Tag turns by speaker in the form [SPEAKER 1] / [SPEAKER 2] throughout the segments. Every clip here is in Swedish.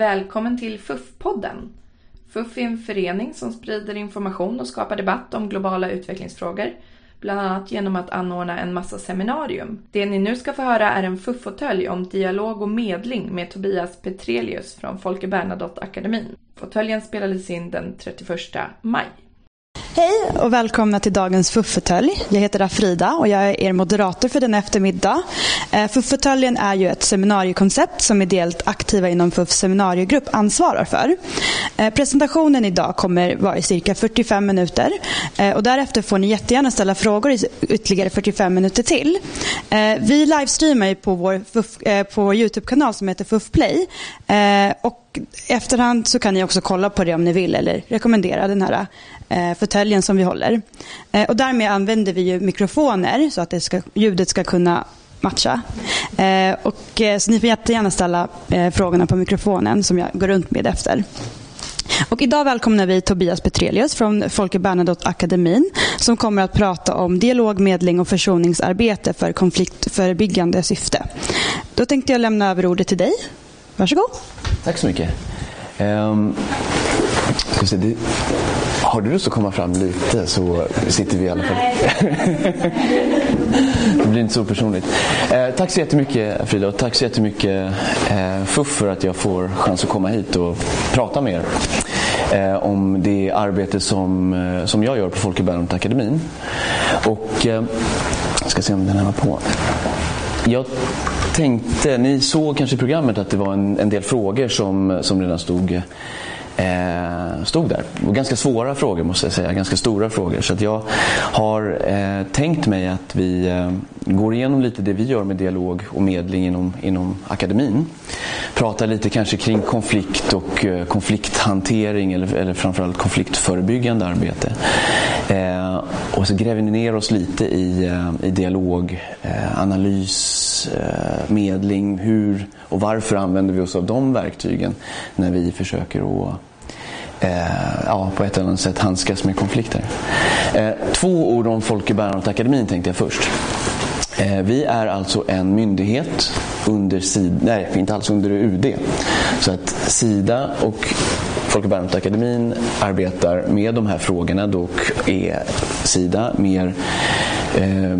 [SPEAKER 1] Välkommen till FUF-podden. FUF är en förening som sprider information och skapar debatt om globala utvecklingsfrågor. Bland annat genom att anordna en massa seminarium. Det ni nu ska få höra är en FUF-fåtölj om dialog och medling med Tobias Petrelius från Folke Bernadotte-akademin. Fåtöljen spelades in den 31 maj.
[SPEAKER 2] Hej och välkomna till dagens Fuffetölj. Jag heter Afrida och jag är er moderator för den eftermiddag. Eh, Fuffetöljen är ju ett seminariekoncept som ideellt aktiva inom FUFs seminariegrupp ansvarar för. Eh, presentationen idag kommer vara i cirka 45 minuter eh, och därefter får ni jättegärna ställa frågor i ytterligare 45 minuter till. Vi livestreamar på vår, på vår Youtube-kanal som heter FUF-play och efterhand så kan ni också kolla på det om ni vill eller rekommendera den här eh, fåtöljen som vi håller. Eh, och därmed använder vi ju mikrofoner så att det ska, ljudet ska kunna matcha. Eh, och, eh, så ni får jättegärna ställa eh, frågorna på mikrofonen som jag går runt med efter. Och idag välkomnar vi Tobias Petrelius från Folke Bernadotte-akademin som kommer att prata om dialog, medling och försoningsarbete för konfliktförebyggande syfte. Då tänkte jag lämna över ordet till dig. Varsågod.
[SPEAKER 3] Tack så mycket. Um, se, det, har du lust att komma fram lite så sitter vi i alla fall. det blir inte så personligt. Eh, tack så jättemycket Frida och tack så jättemycket eh, FUF för att jag får chans att komma hit och prata med er eh, om det arbete som, eh, som jag gör på Folke Bernadotte-akademin. Och eh, jag ska se om den här var på. Jag tänkte, ni såg kanske i programmet att det var en, en del frågor som, som redan stod eh, stod där. Och ganska svåra frågor måste jag säga, ganska stora frågor. Så jag har eh, tänkt mig att vi eh, går igenom lite det vi gör med dialog och medling inom, inom akademin. Pratar lite kanske kring konflikt och eh, konflikthantering eller, eller framförallt konfliktförebyggande arbete. Eh, och så gräver ni ner oss lite i, eh, i dialog, eh, analys, eh, medling, hur och varför använder vi oss av de verktygen när vi försöker att eh, ja, på ett eller annat sätt handskas med konflikter. Eh, två ord om Folke Bernadotteakademin tänkte jag först. Eh, vi är alltså en myndighet under SIDA, nej inte alls under UD. Så att SIDA och Folke Bernadotteakademin arbetar med de här frågorna. Dock är SIDA mer Eh,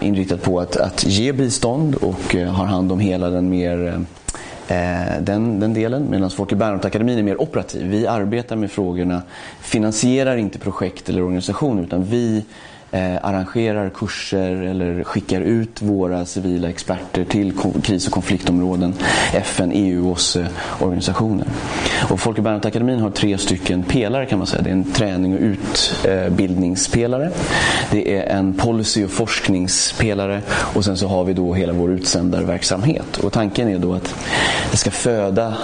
[SPEAKER 3] inriktat på att, att ge bistånd och eh, har hand om hela den mer eh, eh den, den delen. Medan Folke Bernadotteakademin är mer operativ. Vi arbetar med frågorna, finansierar inte projekt eller organisationer utan vi eh, arrangerar kurser eller skickar ut våra civila experter till kris och konfliktområden, FN, EU, och OSSE, organisationer. Och Folke Bernadotteakademin har tre stycken pelare kan man säga. Det är en träning och utbildningspelare. Det är en policy och forskningspelare och sen så har vi då hela vår utsändarverksamhet. Och tanken är då att det ska föda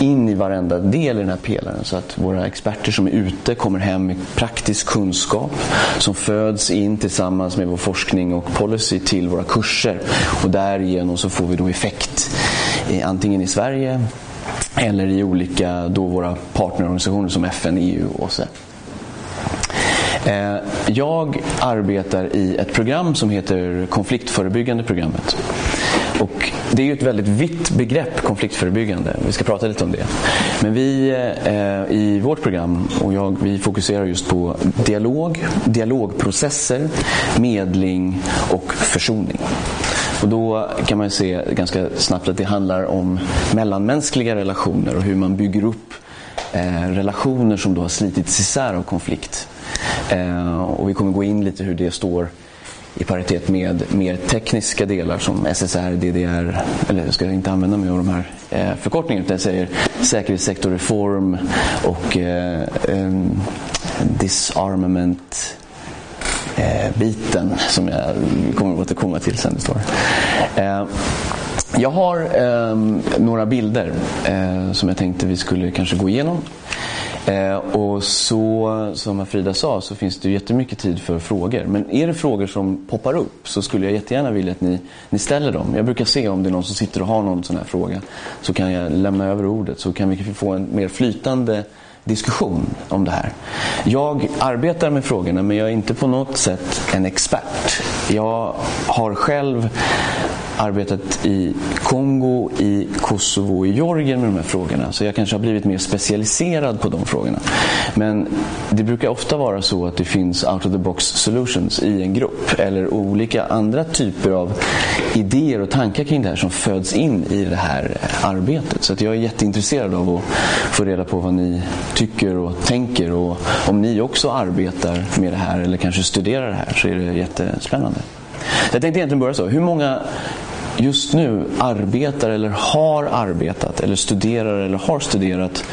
[SPEAKER 3] in i varenda del i den här pelaren så att våra experter som är ute kommer hem med praktisk kunskap som föds in tillsammans med vår forskning och policy till våra kurser och därigenom så får vi då effekt eh, antingen i Sverige eller i olika då våra partnerorganisationer som FN, EU och OSSE. Eh, jag arbetar i ett program som heter konfliktförebyggande programmet. Och det är ju ett väldigt vitt begrepp, konfliktförebyggande. Vi ska prata lite om det. Men vi eh, i vårt program, och jag, vi fokuserar just på dialog, dialogprocesser, medling och försoning. Och då kan man se ganska snabbt att det handlar om mellanmänskliga relationer och hur man bygger upp eh, relationer som då har slitits isär av konflikt. Eh, och vi kommer gå in lite hur det står i paritet med mer tekniska delar som SSR, DDR, eller jag ska inte använda mig av de här eh, förkortningarna utan jag säger säkerhetssektorreform och eh, eh, disarmament eh, biten som jag kommer att återkomma till sen det står. Eh, jag har eh, några bilder eh, som jag tänkte vi skulle kanske gå igenom. Eh, och så, som Frida sa, så finns det jättemycket tid för frågor. Men är det frågor som poppar upp så skulle jag jättegärna vilja att ni, ni ställer dem. Jag brukar se om det är någon som sitter och har någon sån här fråga. Så kan jag lämna över ordet så kan vi få en mer flytande diskussion om det här. Jag arbetar med frågorna men jag är inte på något sätt en expert. Jag har själv arbetat i Kongo, i Kosovo och i Georgien med de här frågorna. Så jag kanske har blivit mer specialiserad på de frågorna. Men det brukar ofta vara så att det finns out of the box solutions i en grupp. Eller olika andra typer av idéer och tankar kring det här som föds in i det här arbetet. Så att jag är jätteintresserad av att få reda på vad ni tycker och tänker. Och om ni också arbetar med det här eller kanske studerar det här så är det jättespännande. Jag tänkte egentligen börja så. Hur många just nu arbetar eller har arbetat eller studerar eller har studerat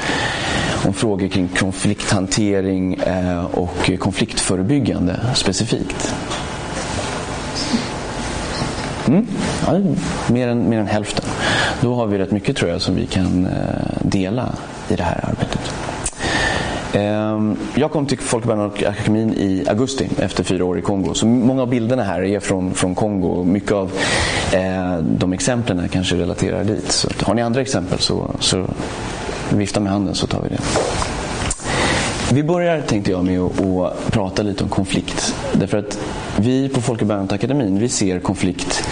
[SPEAKER 3] om frågor kring konflikthantering eh, och konfliktförebyggande specifikt? Mm. Ja, mer, än, mer än hälften. Då har vi rätt mycket tror jag som vi kan eh, dela i det här arbetet. Ehm, jag kom till Folkbildningsakademin i augusti efter fyra år i Kongo. Så många av bilderna här är från, från Kongo. Mycket av eh, de exemplen kanske relaterar dit. Så har ni andra exempel så, så vifta med handen så tar vi det. Vi börjar tänkte jag med att, att prata lite om konflikt. Därför att vi på Folke vi ser konflikt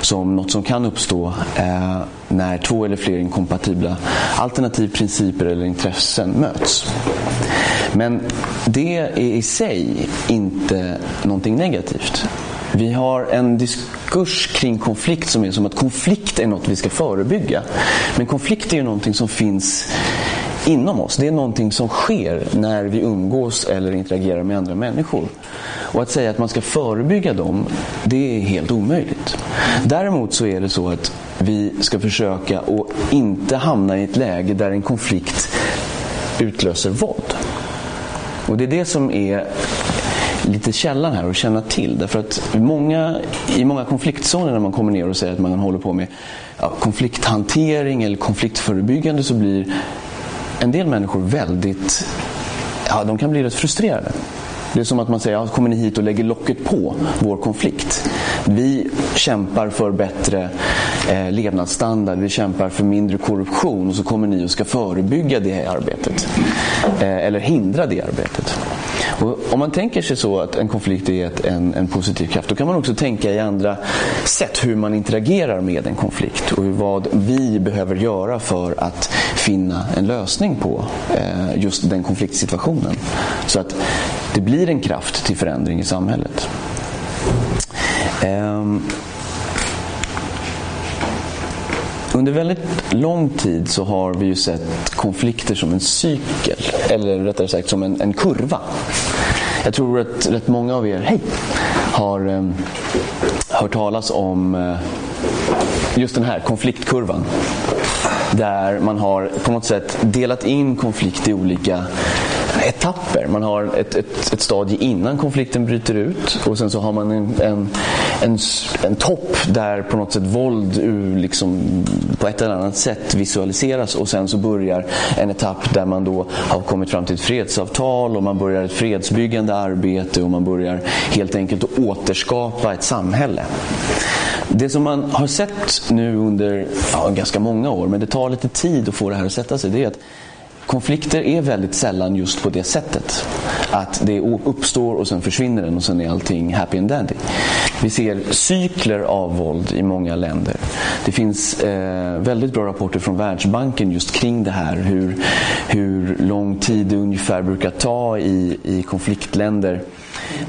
[SPEAKER 3] som något som kan uppstå eh, när två eller fler inkompatibla alternativ, principer eller intressen möts. Men det är i sig inte någonting negativt. Vi har en diskurs kring konflikt som är som att konflikt är något vi ska förebygga. Men konflikt är ju någonting som finns inom oss. Det är någonting som sker när vi umgås eller interagerar med andra människor. Och att säga att man ska förebygga dem, det är helt omöjligt. Däremot så är det så att vi ska försöka att inte hamna i ett läge där en konflikt utlöser våld. Och det är det som är lite källan här att känna till. Därför att många, i många konfliktzoner när man kommer ner och säger att man håller på med ja, konflikthantering eller konfliktförebyggande så blir en del människor väldigt, ja de kan bli rätt frustrerade. Det är som att man säger, ja, kommer ni hit och lägger locket på vår konflikt? Vi kämpar för bättre eh, levnadsstandard, vi kämpar för mindre korruption och så kommer ni och ska förebygga det arbetet. Eh, eller hindra det arbetet. Och om man tänker sig så att en konflikt är ett, en, en positiv kraft, då kan man också tänka i andra sätt hur man interagerar med en konflikt och vad vi behöver göra för att finna en lösning på eh, just den konfliktsituationen. Så att det blir en kraft till förändring i samhället. Eh, under väldigt lång tid så har vi ju sett konflikter som en cykel, eller rättare sagt som en, en kurva. Jag tror att rätt många av er, hej, har eh, hört talas om eh, just den här konfliktkurvan. Där man har på något sätt delat in konflikt i olika etapper. Man har ett, ett, ett stadie innan konflikten bryter ut och sen så har man en, en, en, en topp där på något sätt våld liksom, på ett eller annat sätt visualiseras och sen så börjar en etapp där man då har kommit fram till ett fredsavtal och man börjar ett fredsbyggande arbete och man börjar helt enkelt att återskapa ett samhälle. Det som man har sett nu under ja, ganska många år, men det tar lite tid att få det här att sätta sig, det är att konflikter är väldigt sällan just på det sättet. Att det uppstår och sen försvinner den och sen är allting happy and dandy. Vi ser cykler av våld i många länder. Det finns eh, väldigt bra rapporter från Världsbanken just kring det här. Hur, hur lång tid det ungefär brukar ta i, i konfliktländer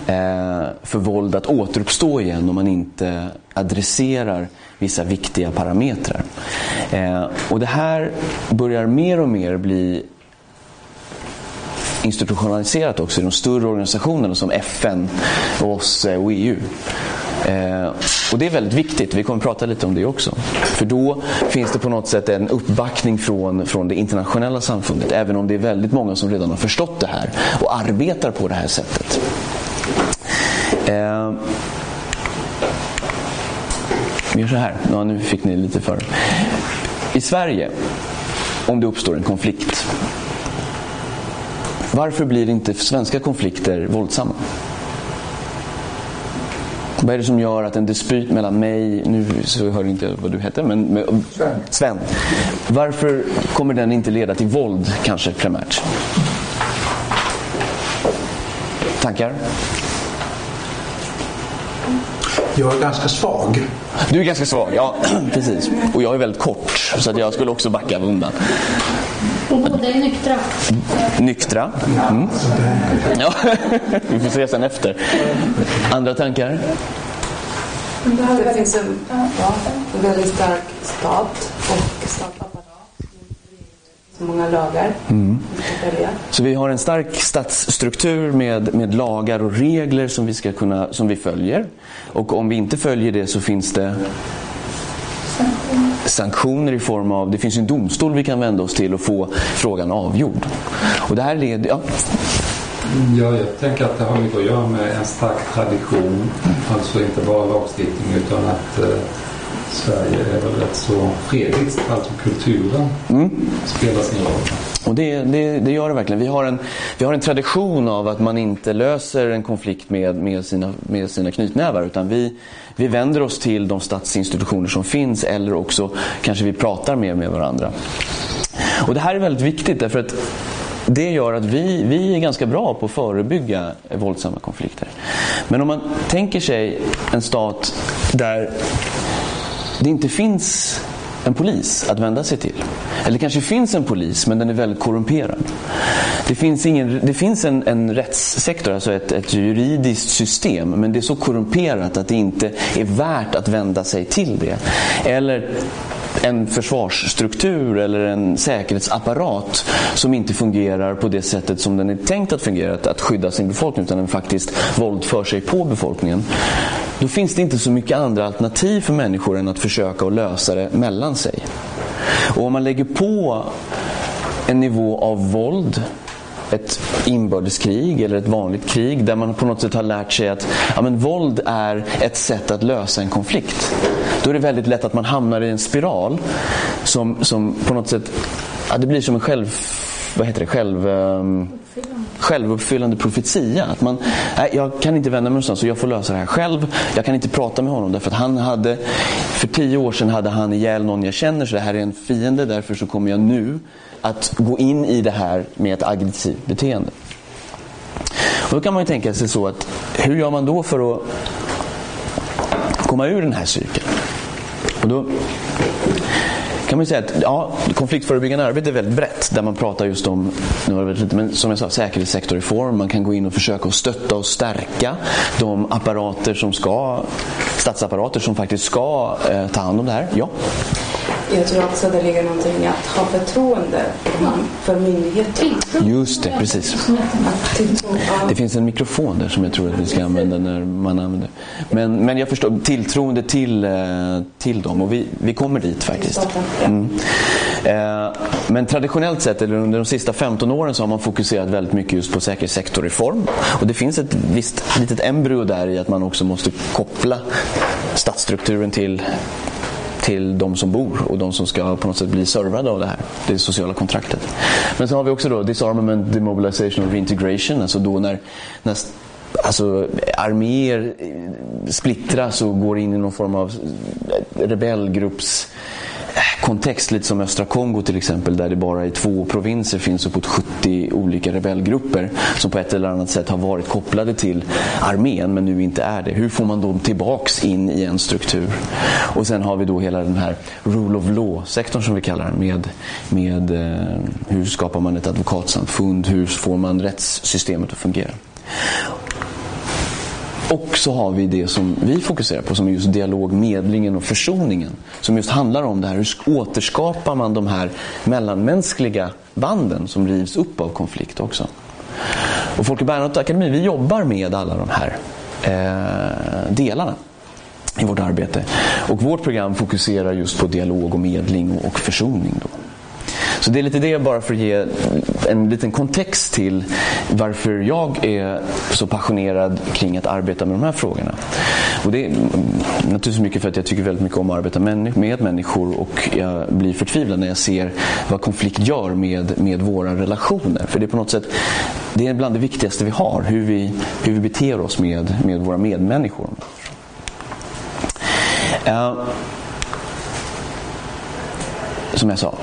[SPEAKER 3] eh, för våld att återuppstå igen om man inte adresserar vissa viktiga parametrar. Eh, och det här börjar mer och mer bli institutionaliserat också i de större organisationerna som FN, OSSE eh, och EU. Eh, och det är väldigt viktigt, vi kommer att prata lite om det också. För då finns det på något sätt en uppbackning från, från det internationella samfundet, även om det är väldigt många som redan har förstått det här och arbetar på det här sättet. Eh, gör så här, ja, nu fick ni lite för. I Sverige, om det uppstår en konflikt, varför blir inte svenska konflikter våldsamma? Vad är det som gör att en dispyt mellan mig, nu så hör inte vad du heter, men med, Sven. Sven. Varför kommer den inte leda till våld kanske primärt? Tankar?
[SPEAKER 4] Jag är ganska svag.
[SPEAKER 3] Du är ganska svag, ja precis. Och jag är väldigt kort så att jag skulle också backa undan.
[SPEAKER 5] Och båda är nyktra.
[SPEAKER 3] Nyktra. Mm. Ja, vi får se sen efter. Andra tankar?
[SPEAKER 6] Det finns en, väldigt stark stat och statsapparat. Så många lagar mm.
[SPEAKER 3] Så vi har en stark statsstruktur med, med lagar och regler som vi, ska kunna, som vi följer. Och om vi inte följer det så finns det sanktioner i form av, det finns en domstol vi kan vända oss till och få frågan avgjord. Och det här leder, ja.
[SPEAKER 7] Ja, jag tänker att det har mycket att göra med en stark tradition. Alltså inte bara lagstiftning utan att eh, Sverige är väl rätt så fredligt. Alltså kulturen mm. spelar sin roll.
[SPEAKER 3] Och det, det, det, gör det verkligen. Vi har, en, vi har en tradition av att man inte löser en konflikt med, med, sina, med sina knytnävar utan vi, vi vänder oss till de statsinstitutioner som finns eller också kanske vi pratar mer med varandra. Och Det här är väldigt viktigt därför att det gör att vi, vi är ganska bra på att förebygga våldsamma konflikter. Men om man tänker sig en stat där det inte finns en polis att vända sig till. Eller kanske finns en polis men den är väldigt korrumperad. Det finns, ingen, det finns en, en rättssektor, alltså ett, ett juridiskt system men det är så korrumperat att det inte är värt att vända sig till det. Eller en försvarsstruktur eller en säkerhetsapparat som inte fungerar på det sättet som den är tänkt att fungera, att skydda sin befolkning, utan den faktiskt våldför sig på befolkningen. Då finns det inte så mycket andra alternativ för människor än att försöka att lösa det mellan sig. Och om man lägger på en nivå av våld ett inbördeskrig eller ett vanligt krig där man på något sätt har lärt sig att ja, men våld är ett sätt att lösa en konflikt. Då är det väldigt lätt att man hamnar i en spiral som, som på något sätt, ja, det blir som en själv, vad heter det, själv, um, självuppfyllande profetia. Att man, nej, jag kan inte vända mig någonstans så jag får lösa det här själv. Jag kan inte prata med honom därför att han hade, för tio år sedan hade han ihjäl någon jag känner så det här är en fiende. Därför så kommer jag nu att gå in i det här med ett aggressivt beteende. Och då kan man ju tänka sig så att hur gör man då för att komma ur den här cykeln? Och då kan man säga att ja, konfliktförebyggande arbete är väldigt brett där man pratar just om, nu har det lite, men som jag sa, säkerhetssektorreform. Man kan gå in och försöka att stötta och stärka de apparater som ska, statsapparater som faktiskt ska eh, ta hand om det här. Ja.
[SPEAKER 6] Jag tror också att det ligger någonting i att ha förtroende för myndigheter.
[SPEAKER 3] Just det, precis. Det finns en mikrofon där som jag tror att vi ska använda när man använder. Men, men jag förstår, tilltroende till, eh, till dem och vi, vi kommer dit faktiskt. Mm. Eh, men traditionellt sett, eller under de sista 15 åren så har man fokuserat väldigt mycket just på säkerhetssektorreform. Och det finns ett visst litet embryo där i att man också måste koppla statsstrukturen till till de som bor och de som ska på något sätt bli servade av det här, det sociala kontraktet. Men så har vi också då disarmament, demobilization och reintegration, alltså då när, när alltså, arméer eh, splittras och går in i någon form av eh, rebellgrupps kontext, lite som östra Kongo till exempel, där det bara i två provinser finns uppåt 70 olika rebellgrupper som på ett eller annat sätt har varit kopplade till armén men nu inte är det. Hur får man dem tillbaks in i en struktur? Och sen har vi då hela den här rule of law-sektorn som vi kallar den med, med eh, hur skapar man ett advokatsamfund, hur får man rättssystemet att fungera? Och så har vi det som vi fokuserar på som är just dialog, medlingen och försoningen. Som just handlar om det här, hur återskapar man de här mellanmänskliga banden som rivs upp av konflikt också. Och Folke Bernadotte Akademi, vi jobbar med alla de här eh, delarna i vårt arbete. Och vårt program fokuserar just på dialog och medling och försoning. Då. Så det är lite det bara för att ge en liten kontext till varför jag är så passionerad kring att arbeta med de här frågorna. Och det är naturligtvis mycket för att jag tycker väldigt mycket om att arbeta med människor och jag blir förtvivlad när jag ser vad konflikt gör med, med våra relationer. För det är på något sätt det är bland det viktigaste vi har, hur vi, hur vi beter oss med, med våra medmänniskor. Uh, som jag sa,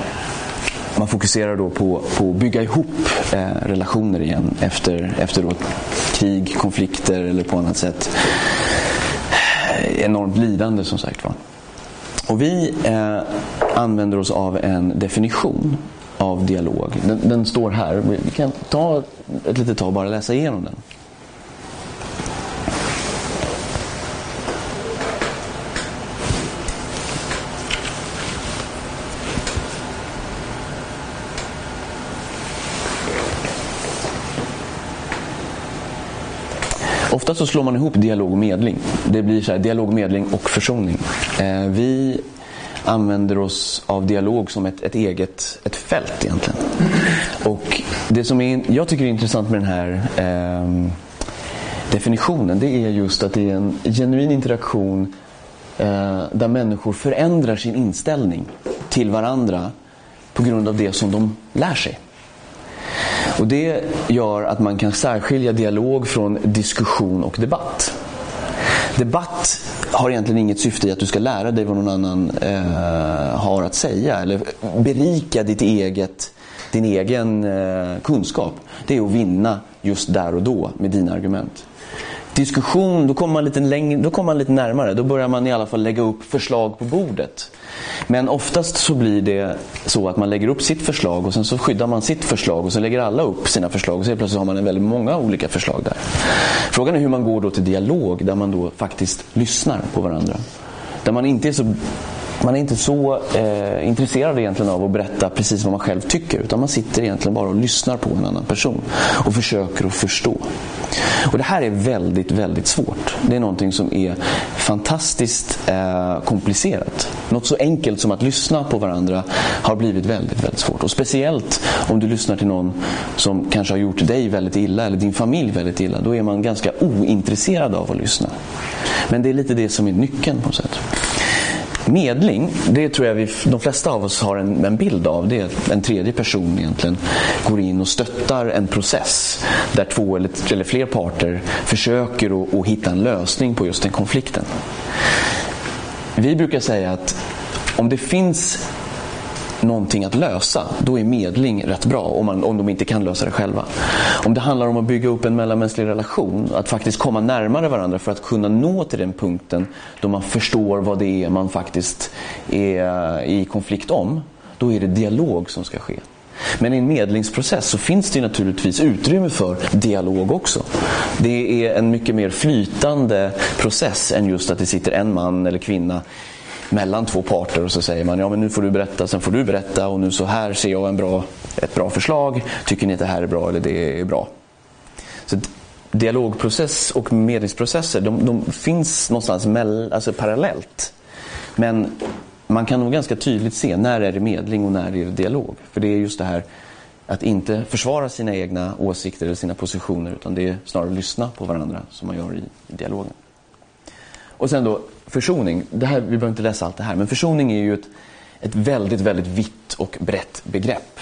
[SPEAKER 3] man fokuserar då på, på att bygga ihop eh, relationer igen efter, efter då krig, konflikter eller på annat sätt eh, enormt lidande som sagt var. Och vi eh, använder oss av en definition av dialog. Den, den, står här. Vi kan ta ett litet tag och bara läsa igenom den. Ofta så slår man ihop dialog och medling. Det blir så här, dialog, medling och försoning. Eh, vi använder oss av dialog som ett, ett eget ett fält egentligen. Och det som är, jag tycker är intressant med den här eh, definitionen det är just att det är en genuin interaktion eh, där människor förändrar sin inställning till varandra på grund av det som de lär sig. Och Det gör att man kan särskilja dialog från diskussion och debatt. Debatt har egentligen inget syfte i att du ska lära dig vad någon annan eh, har att säga eller berika ditt eget, din egen eh, kunskap. Det är att vinna just där och då med dina argument. Diskussion, då kommer, man lite längre, då kommer man lite närmare. Då börjar man i alla fall lägga upp förslag på bordet. Men oftast så blir det så att man lägger upp sitt förslag och sen så skyddar man sitt förslag och så lägger alla upp sina förslag och så plötsligt har man en väldigt många olika förslag där. Frågan är hur man går då till dialog där man då faktiskt lyssnar på varandra. Där man inte är så man är inte så eh, intresserad egentligen av att berätta precis vad man själv tycker utan man sitter egentligen bara och lyssnar på en annan person och försöker att förstå. Och Det här är väldigt, väldigt svårt. Det är någonting som är fantastiskt eh, komplicerat. Något så enkelt som att lyssna på varandra har blivit väldigt, väldigt svårt. Och Speciellt om du lyssnar till någon som kanske har gjort dig väldigt illa eller din familj väldigt illa. Då är man ganska ointresserad av att lyssna. Men det är lite det som är nyckeln på något sätt. Medling, det tror jag vi, de flesta av oss har en, en bild av. Det är att en tredje person egentligen går in och stöttar en process där två eller, eller fler parter försöker att, att hitta en lösning på just den konflikten. Vi brukar säga att om det finns någonting att lösa, då är medling rätt bra om, man, om de inte kan lösa det själva. Om det handlar om att bygga upp en mellanmänsklig relation, att faktiskt komma närmare varandra för att kunna nå till den punkten då man förstår vad det är man faktiskt är eh, i konflikt om, då är det dialog som ska ske. Men i en medlingsprocess så finns det naturligtvis utrymme för dialog också. Det är en mycket mer flytande process än just att det sitter en man eller kvinna mellan två parter och så säger man ja men nu får du berätta, sen får du berätta och nu så här ser jag en bra, ett bra förslag. Tycker ni att det här är bra eller det är bra? Så Dialogprocess och medlingsprocesser de, de finns någonstans mell, alltså parallellt. Men man kan nog ganska tydligt se när är det medling och när är det dialog. För det är just det här att inte försvara sina egna åsikter eller sina positioner utan det är snarare att lyssna på varandra som man gör i, i dialogen. Och sen då försoning. Det här, vi behöver inte läsa allt det här, men försoning är ju ett, ett väldigt, väldigt vitt och brett begrepp.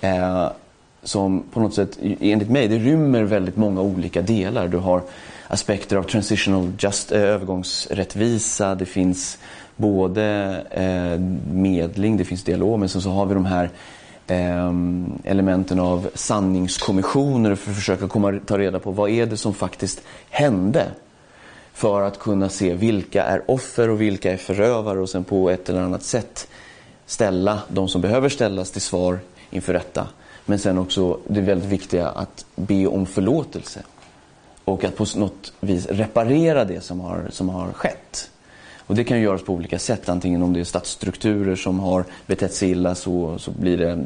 [SPEAKER 3] Eh, som på något sätt, enligt mig, det rymmer väldigt många olika delar. Du har aspekter av transitional just, eh, övergångsrättvisa, det finns både eh, medling, det finns dialog, men sen så har vi de här eh, elementen av sanningskommissioner för att försöka komma, ta reda på vad är det som faktiskt hände för att kunna se vilka är offer och vilka är förövare och sen på ett eller annat sätt ställa de som behöver ställas till svar inför rätta. Men sen också det väldigt viktiga att be om förlåtelse och att på något vis reparera det som har, som har skett. Och Det kan göras på olika sätt, antingen om det är statsstrukturer som har betett sig illa så, så blir det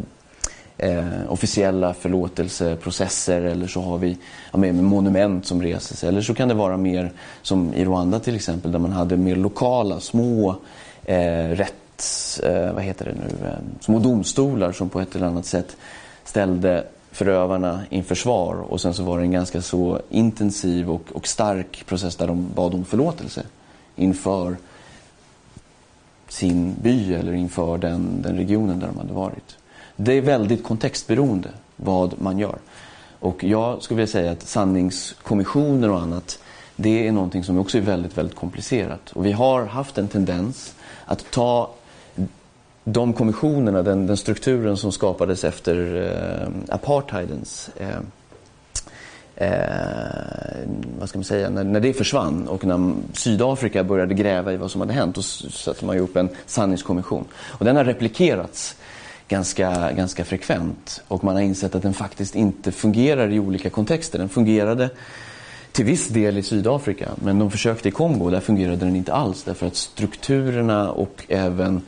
[SPEAKER 3] eh, officiella förlåtelseprocesser eller så har vi ja, med monument som reses. Eller så kan det vara mer som i Rwanda till exempel där man hade mer lokala små eh, rätts, eh, vad heter det nu, eh, små domstolar som på ett eller annat sätt ställde förövarna inför svar och sen så var det en ganska så intensiv och, och stark process där de bad om förlåtelse inför sin by eller inför den, den regionen där de hade varit. Det är väldigt kontextberoende vad man gör. Och jag skulle vilja säga att sanningskommissioner och annat det är någonting som också är väldigt, väldigt komplicerat. Och vi har haft en tendens att ta de kommissionerna, den, den strukturen som skapades efter eh, apartheidens eh, eh, vad ska man säga, när, när det försvann och när Sydafrika började gräva i vad som hade hänt, då satte man ju upp en sanningskommission. Och den har replikerats ganska, ganska frekvent och man har insett att den faktiskt inte fungerar i olika kontexter. Den fungerade till viss del i Sydafrika, men de försökte i Kongo, där fungerade den inte alls därför att strukturerna och även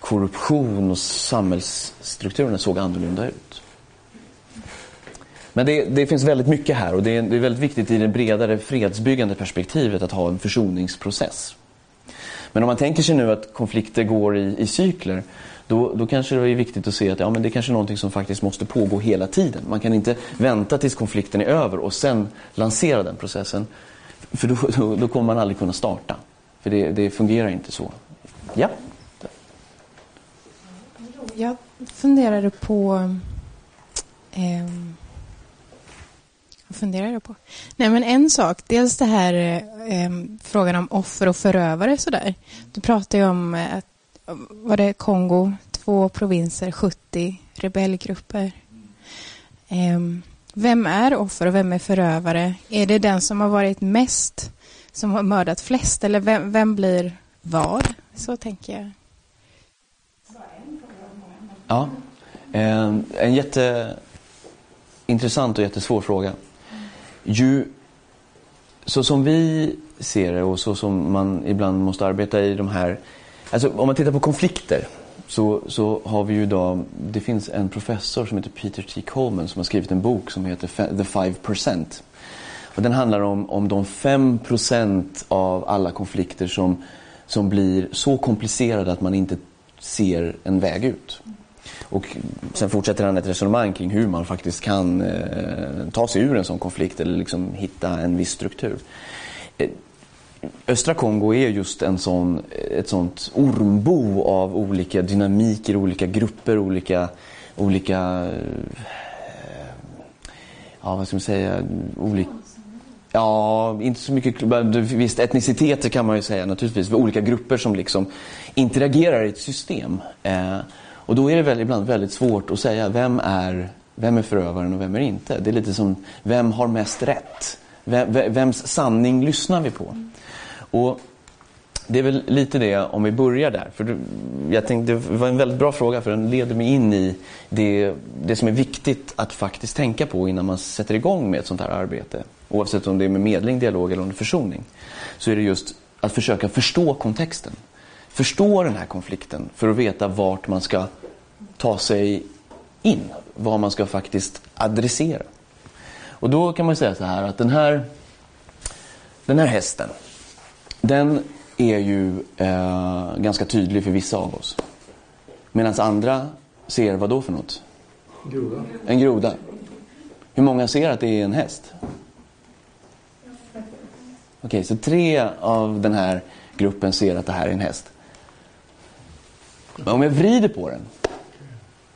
[SPEAKER 3] korruption och samhällsstrukturerna såg annorlunda ut. Men det, det, finns väldigt mycket här och det är, det är väldigt viktigt i det bredare fredsbyggande perspektivet att ha en försoningsprocess. Men om man tänker sig nu att konflikter går i, i cykler då, då kanske det är viktigt att se att ja, men det är kanske är någonting som faktiskt måste pågå hela tiden. Man kan inte vänta tills konflikten är över och sen lansera den processen. För då, då, då kommer man aldrig kunna starta. För det, det fungerar inte så. Ja?
[SPEAKER 4] Jag funderade på... Eh, vad funderar jag på? Nej, men en sak. Dels det här eh, frågan om offer och förövare. Sådär. Du pratade ju om eh, att var det Kongo, två provinser, 70 rebellgrupper. Ehm, vem är offer och vem är förövare? Är det den som har varit mest, som har mördat flest eller vem, vem blir vad? Så tänker jag.
[SPEAKER 3] Ja, ehm, en jätteintressant och jättesvår fråga. Ju, så som vi ser det och så som man ibland måste arbeta i de här Alltså, om man tittar på konflikter så, så har vi ju idag, det finns en professor som heter Peter T. Coleman som har skrivit en bok som heter The 5%. Och den handlar om, om de 5% av alla konflikter som, som blir så komplicerade att man inte ser en väg ut. Och sen fortsätter han ett resonemang kring hur man faktiskt kan eh, ta sig ur en sån konflikt eller liksom hitta en viss struktur. Östra Kongo är just en sån, ett sånt ormbo av olika dynamiker, olika grupper, olika, olika eh, ja vad ska man säga, olika Ja, inte så mycket, visst etniciteter kan man ju säga naturligtvis, olika grupper som liksom interagerar i ett system. Eh, och då är det väl ibland väldigt svårt att säga vem är, vem är förövaren och vem är inte. Det är lite som, vem har mest rätt? Vem, vems sanning lyssnar vi på? Och det är väl lite det om vi börjar där. För jag tänkte, det var en väldigt bra fråga för den leder mig in i det, det som är viktigt att faktiskt tänka på innan man sätter igång med ett sånt här arbete. Oavsett om det är med medling, dialog eller försoning. Så är det just att försöka förstå kontexten. Förstå den här konflikten för att veta vart man ska ta sig in. Vad man ska faktiskt adressera. Och då kan man säga så här att den här, den här hästen den är ju eh, ganska tydlig för vissa av oss. Medan andra ser vad då för något?
[SPEAKER 7] Groda.
[SPEAKER 3] En groda. Hur många ser att det är en häst? Okej, okay, så tre av den här gruppen ser att det här är en häst. Men om jag vrider på den,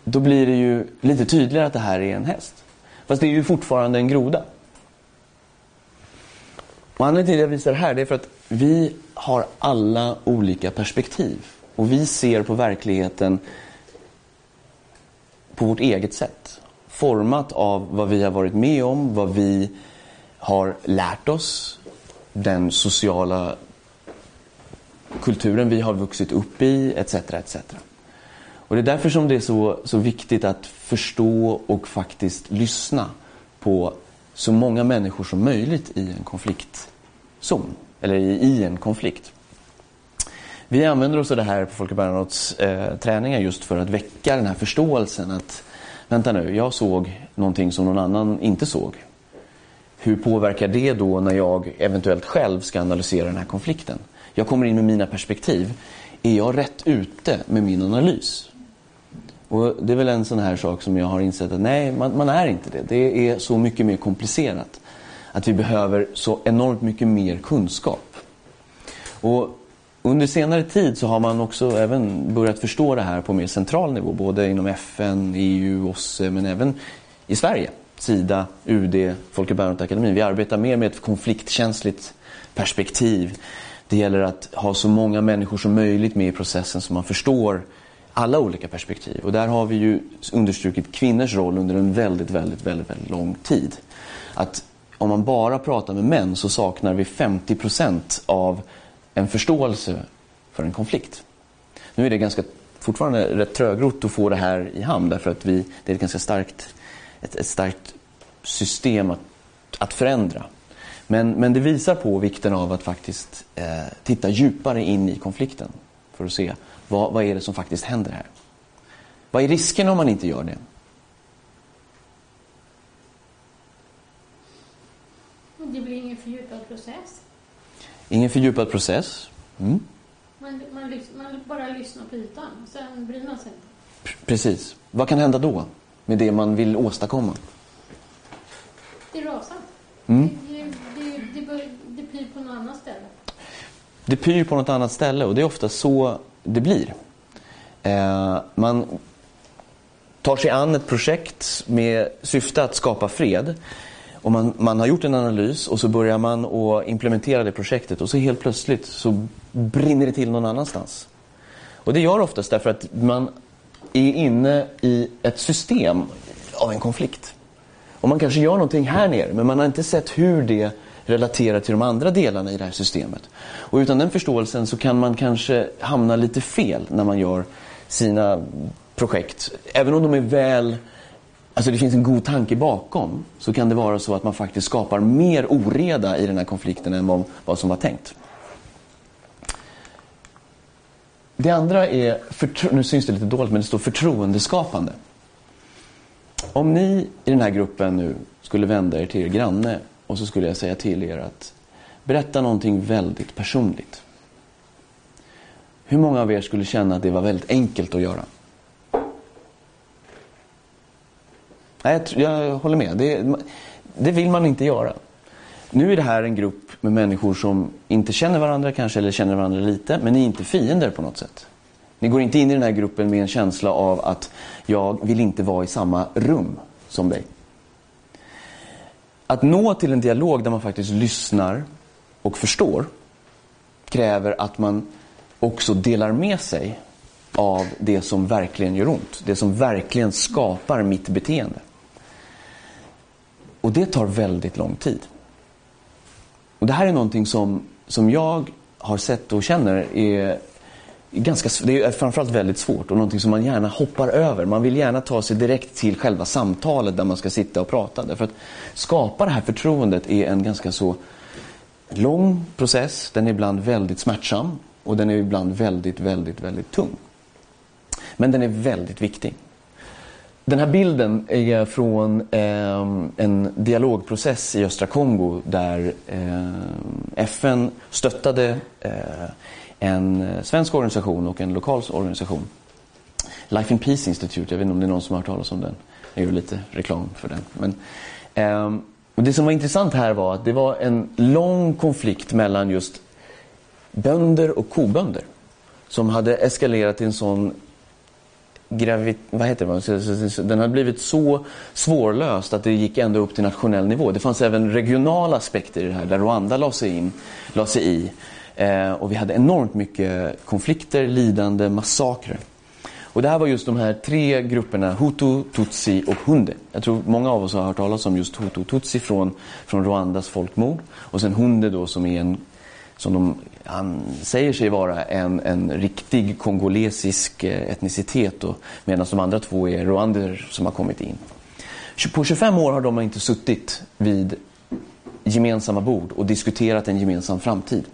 [SPEAKER 3] då blir det ju lite tydligare att det här är en häst. Fast det är ju fortfarande en groda. Och anledningen till att jag visar det här är för att vi har alla olika perspektiv. Och vi ser på verkligheten på vårt eget sätt. Format av vad vi har varit med om, vad vi har lärt oss, den sociala kulturen vi har vuxit upp i, etc. etc. Och Det är därför som det är så, så viktigt att förstå och faktiskt lyssna på så många människor som möjligt i en konfliktzon eller i, i en konflikt. Vi använder oss av det här på Folke Bernadottes eh, träningar just för att väcka den här förståelsen att vänta nu, jag såg någonting som någon annan inte såg. Hur påverkar det då när jag eventuellt själv ska analysera den här konflikten? Jag kommer in med mina perspektiv. Är jag rätt ute med min analys? Och Det är väl en sån här sak som jag har insett att nej, man, man är inte det. Det är så mycket mer komplicerat att vi behöver så enormt mycket mer kunskap. Och under senare tid så har man också även börjat förstå det här på mer central nivå, både inom FN, EU, OSSE, men även i Sverige. Sida, UD, Folke Bernadotteakademin. Vi arbetar mer med ett konfliktkänsligt perspektiv. Det gäller att ha så många människor som möjligt med i processen så man förstår alla olika perspektiv. Och där har vi ju understrukit kvinnors roll under en väldigt, väldigt, väldigt, väldigt lång tid. Att om man bara pratar med män så saknar vi 50% av en förståelse för en konflikt. Nu är det ganska fortfarande rätt trögrott att få det här i hamn därför att vi, det är ett ganska starkt, ett, ett starkt system att, att förändra. Men, men det visar på vikten av att faktiskt eh, titta djupare in i konflikten för att se vad, vad är det som faktiskt händer här. Vad är risken om man inte gör det?
[SPEAKER 5] Det blir ingen fördjupad process.
[SPEAKER 3] Ingen fördjupad process. Mm.
[SPEAKER 5] Man, man, man, bara lyssnar på ytan, sen bryr man sig inte.
[SPEAKER 3] Precis. Vad kan hända då med det man vill åstadkomma?
[SPEAKER 5] Det rasar.
[SPEAKER 3] Mm.
[SPEAKER 5] Det, det, det, bör, det pyr på något annat ställe.
[SPEAKER 3] Det pyr på något annat ställe och det är ofta så det blir. Eh, man tar sig an ett projekt med syfte att skapa fred. Och man, man har gjort en analys och så börjar man att implementera det projektet och så helt plötsligt så brinner det till någon annanstans. Och det gör oftast därför att man är inne i ett system av en konflikt. Och man kanske gör någonting här nere men man har inte sett hur det relaterar till de andra delarna i det här systemet. Och utan den förståelsen så kan man kanske hamna lite fel när man gör sina projekt. Även om de är väl, alltså det finns en god tanke bakom, så kan det vara så att man faktiskt skapar mer oreda i den här konflikten än vad, som var tänkt. Det andra är, nu syns det lite dåligt, men det står förtroendeskapande. Om ni i den här gruppen nu skulle vända er till er granne och så skulle jag säga till er att berätta någonting väldigt personligt. Hur många av er skulle känna att det var väldigt enkelt att göra? Nej, jag, jag håller med. Det, det vill man inte göra. Nu är det här en grupp med människor som inte känner varandra kanske, eller känner varandra lite, men ni är inte fiender på något sätt. Ni går inte in i den här gruppen med en känsla av att jag vill inte vara i samma rum som dig. Att nå till en dialog där man faktiskt lyssnar och förstår kräver att man också delar med sig av det som verkligen gör ont. Det som verkligen skapar mitt beteende. Och det tar väldigt lång tid. Och Det här är någonting som, som jag har sett och känner är ganska, det är framförallt väldigt svårt och någonting som man gärna hoppar över. Man vill gärna ta sig direkt till själva samtalet där man ska sitta och prata. Därför att skapa det här förtroendet är en ganska så lång process. Den är ibland väldigt smärtsam och den är ibland väldigt, väldigt, väldigt tung. Men den är väldigt viktig. Den här bilden är från eh, en dialogprocess i östra Kongo där eh, FN stöttade eh, en eh, svensk organisation och en lokal organisation. Life in Peace Institute, jag vet inte om det är någon som har hört talas om den. Jag gör lite reklam för den. Men, eh, och det som var intressant här var att det var en lång konflikt mellan just bönder och kobönder. Som hade eskalerat till en sån gravit, vad heter det? Den hade blivit så svårlöst att det gick ända upp till nationell nivå. Det fanns även regionala aspekter i det här där Rwanda la sig, in, la sig i. Eh, och vi hade enormt mycket konflikter, lidande, massakrer. Och det här var just de här tre grupperna, Hutu, Tutsi och Hunde. Jag tror många av oss har hört talas om just Hutu och Tutsi från, från Rwandas folkmord. Och sen Hunde då som är en, som de, han säger sig vara en, en riktig kongolesisk eh, etnicitet medan de andra två är rwander som har kommit in. På 25 år har de inte suttit vid gemensamma bord och diskuterat en gemensam framtid.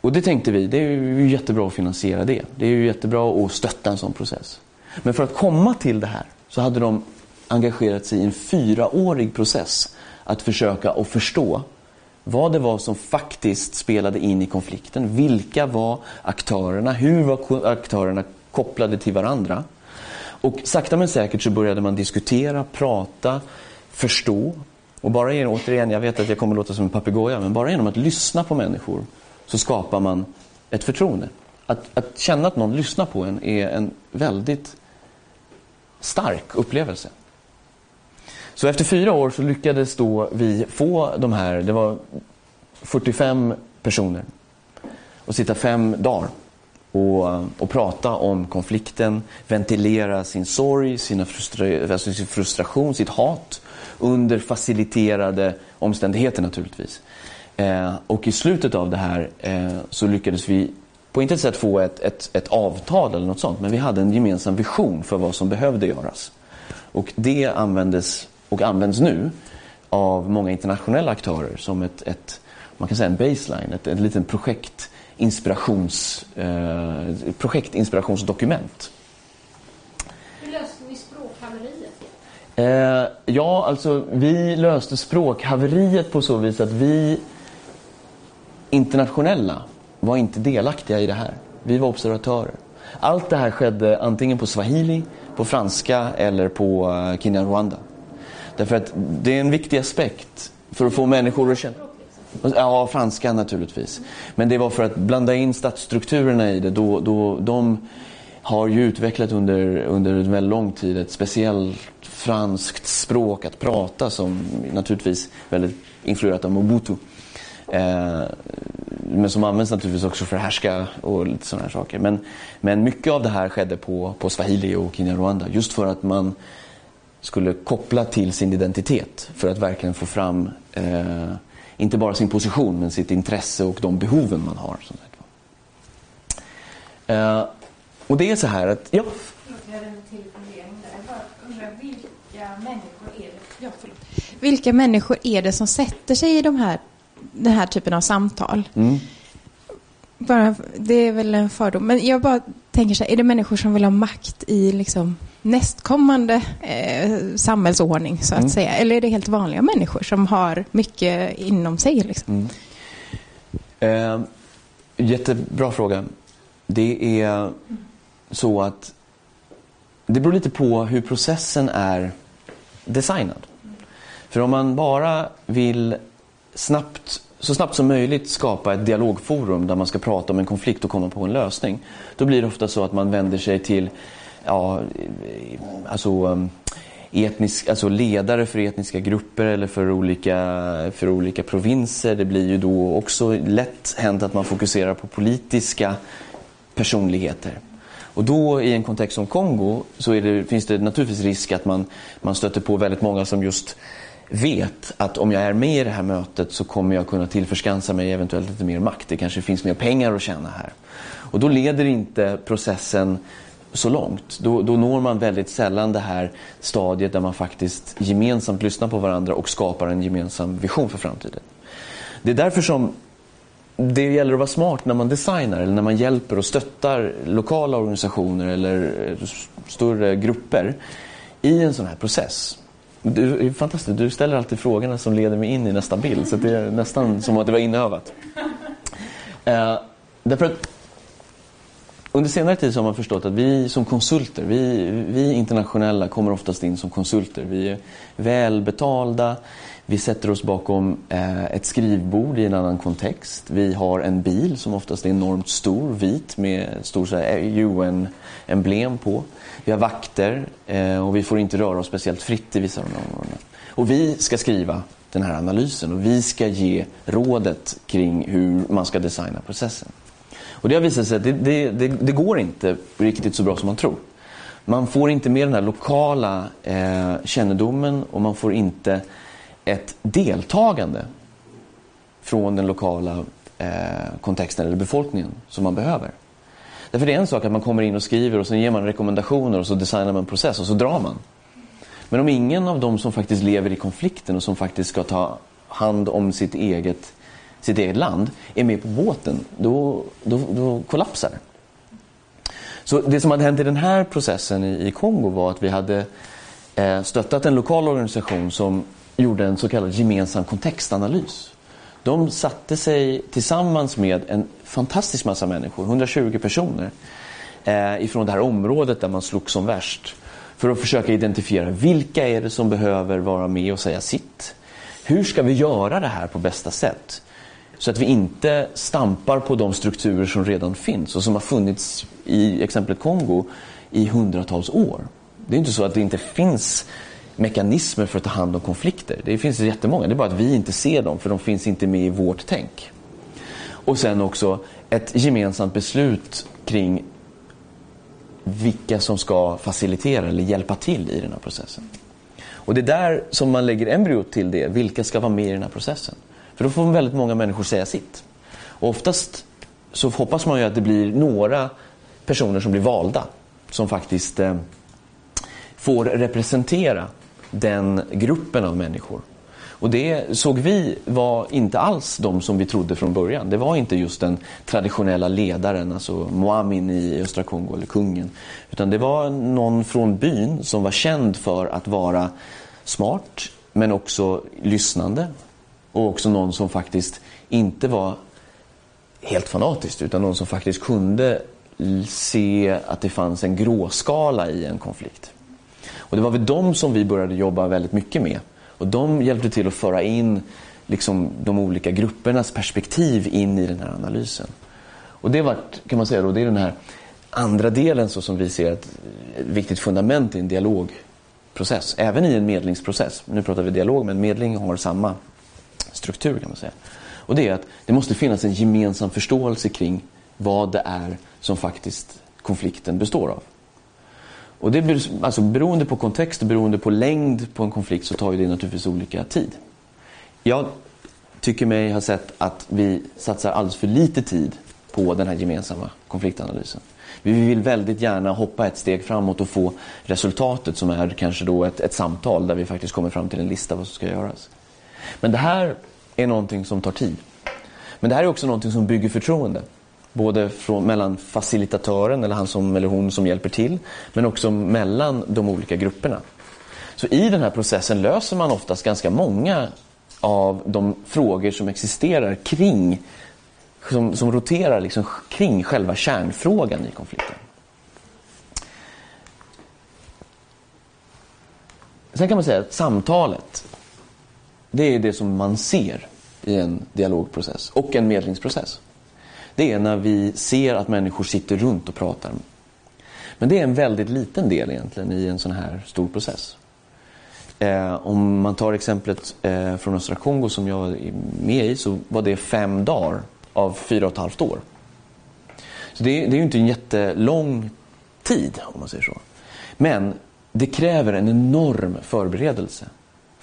[SPEAKER 3] Och det tänkte vi, det är ju jättebra att finansiera det. Det är ju jättebra att stötta en sån process. Men för att komma till det här så hade de engagerat sig i en fyraårig process att försöka att förstå vad det var som faktiskt spelade in i konflikten. Vilka var aktörerna? Hur var aktörerna kopplade till varandra? Och sakta men säkert så började man diskutera, prata, förstå. Och bara genom, återigen, jag vet att jag kommer låta som en papegoja, men bara genom att lyssna på människor så skapar man ett förtroende. Att, att känna att någon lyssnar på en är en väldigt stark upplevelse. Så efter fyra år så lyckades då vi få de här, det var 45 personer, och sitta fem dagar och, och prata om konflikten, ventilera sin sorg, sina frustra, alltså sin frustration, sitt hat under faciliterade omständigheter naturligtvis. Eh, och i slutet av det här eh, så lyckades vi på intet sätt få ett, ett, ett avtal eller något sånt, men vi hade en gemensam vision för vad som behövde göras. Och det användes och används nu av många internationella aktörer som ett, ett man kan säga en baseline, ett, ett litet projektinspirations, eh, projektinspirationsdokument.
[SPEAKER 5] Hur löste ni språkhaveriet?
[SPEAKER 3] Eh, ja, alltså vi löste språkhaveriet på så vis att vi internationella var inte delaktiga i det här. Vi var observatörer. Allt det här skedde antingen på swahili, på franska eller på uh, Kinyarwanda. Därför att det är en viktig aspekt för att få människor att känna... Ja, franska naturligtvis. Men det var för att blanda in stadsstrukturerna i det. Då, då, de har ju utvecklat under, under en väldigt lång tid ett speciellt franskt språk att prata som naturligtvis väldigt influerat av Mobutu. Eh, men som används naturligtvis också för att härska och lite sådana här saker. Men, men mycket av det här skedde på, på swahili och Kinyarwanda just för att man skulle koppla till sin identitet för att verkligen få fram eh, inte bara sin position men sitt intresse och de behoven man har. Eh, och det är så här att, ja.
[SPEAKER 4] Vilka människor är det som sätter sig i de här, den här typen av samtal?
[SPEAKER 3] Mm.
[SPEAKER 4] Bara, det är väl en fördom. Men jag bara tänker så här, är det människor som vill ha makt i liksom nästkommande eh, samhällsordning så att
[SPEAKER 3] Mm.
[SPEAKER 4] säga? Eller är det helt vanliga människor som har mycket inom sig? Liksom?
[SPEAKER 3] Eh, jättebra fråga. Det är så att det beror lite på hur processen är designad. För om man bara vill snabbt, så snabbt som möjligt skapa ett dialogforum där man ska prata om en konflikt och komma på en lösning. Då blir det ofta så att man vänder sig till ja, alltså, um, etnisk, alltså ledare för etniska grupper eller för olika, för olika provinser. Det blir ju då också lätt hänt att man fokuserar på politiska personligheter. Och då i en kontext som Kongo så är det, finns det naturligtvis risk att man, man stöter på väldigt många som just vet att om jag är med i det här mötet så kommer jag kunna tillförskansa mig eventuellt lite mer makt. Det kanske finns mer pengar att tjäna här. Och då leder inte processen så långt. Då, då når man väldigt sällan det här stadiet där man faktiskt gemensamt lyssnar på varandra och skapar en gemensam vision för framtiden. Det är därför som det gäller att vara smart när man designar eller när man hjälper och stöttar lokala organisationer eller eh, större grupper i en sån här process. Du är fantastiskt, du ställer alltid frågorna som leder mig in i nästa bild så det är nästan som att det var inövat. Eh, därför att under senare tid så har man förstått att vi som konsulter, vi, vi internationella kommer oftast in som konsulter. Vi är välbetalda, vi sätter oss bakom eh, ett skrivbord i en annan kontext. Vi har en bil som oftast är enormt stor, vit med stor eh, UN-emblem på. Vi har vakter eh, och vi får inte röra oss speciellt fritt i vissa av de här områdena. Och vi ska skriva den här analysen och vi ska ge rådet kring hur man ska designa processen. Och det har visat sig att det, det, det, det går inte riktigt så bra som man tror. Man får inte med den här lokala eh, kännedomen och man får inte ett deltagande från den lokala eh, kontexten eller befolkningen som man behöver. Därför det är en sak att man kommer in och skriver och sen ger man rekommendationer och så designar man en process och så drar man. Men om ingen av de som faktiskt lever i konflikten och som faktiskt ska ta hand om sitt eget, sitt eget land är med på båten, då, då, då kollapsar det. Så det som hade hänt i den här processen i, i Kongo var att vi hade eh, stöttat en lokal organisation som gjorde en så kallad gemensam kontextanalys. De satte sig tillsammans med en fantastisk massa människor, 120 personer, eh, ifrån det här området där man slogs som värst. För att försöka identifiera vilka är det som behöver vara med och säga sitt. Hur ska vi göra det här på bästa sätt? Så att vi inte stampar på de strukturer som redan finns och som har funnits i exemplet Kongo i hundratals år. Det är inte så att det inte finns mekanismer för att ta hand om konflikter. Det finns jättemånga, det är bara att vi inte ser dem för de finns inte med i vårt tänk. Och sen också ett gemensamt beslut kring vilka som ska facilitera eller hjälpa till i den här processen. Och det är där som man lägger embryot till det. Vilka ska vara med i den här processen? För då får väldigt många människor säga sitt. Och oftast så hoppas man ju att det blir några personer som blir valda. Som faktiskt eh, får representera den gruppen av människor. Och det såg vi var inte alls de som vi trodde från början. Det var inte just den traditionella ledaren, alltså Moamin i östra Kongo eller kungen. Utan det var någon från byn som var känd för att vara smart men också lyssnande. Och också någon som faktiskt inte var helt fanatiskt utan någon som faktiskt kunde se att det fanns en gråskala i en konflikt. Och det var väl de som vi började jobba väldigt mycket med. Och de hjälpte till att föra in liksom, de olika gruppernas perspektiv in i den här analysen. Och det var, kan man säga då, det är den här andra delen så som vi ser ett, ett viktigt fundament i en dialogprocess. Även i en medlingsprocess. Nu pratar vi dialog men medling har samma struktur kan man säga. Och det är att det måste finnas en gemensam förståelse kring vad det är som faktiskt konflikten består av. Och det, alltså, beroende på kontext och beroende på längd på en konflikt så tar ju det naturligtvis olika tid. Jag tycker mig ha sett att vi satsar alldeles för lite tid på den här gemensamma konfliktanalysen. Vi vill väldigt gärna hoppa ett steg framåt och få resultatet som är kanske då ett, ett samtal där vi faktiskt kommer fram till en lista vad som ska göras. Men det här är någonting som tar tid. Men det här är också någonting som bygger förtroende. Både från, mellan facilitatören eller han som, eller hon som hjälper till men också mellan de olika grupperna. Så i den här processen löser man oftast ganska många av de frågor som existerar kring som, som roterar liksom kring själva kärnfrågan i konflikten. Sen kan man säga att samtalet det är det som man ser i en dialogprocess och en medlingsprocess det är när vi ser att människor sitter runt och pratar. Men det är en väldigt liten del egentligen i en sån här stor process. Eh, om man tar exemplet eh, från östra Kongo som jag är med i så var det fem dagar av fyra och ett halvt år. Så det, det är ju inte en jättelång tid om man säger så. Men det kräver en enorm förberedelse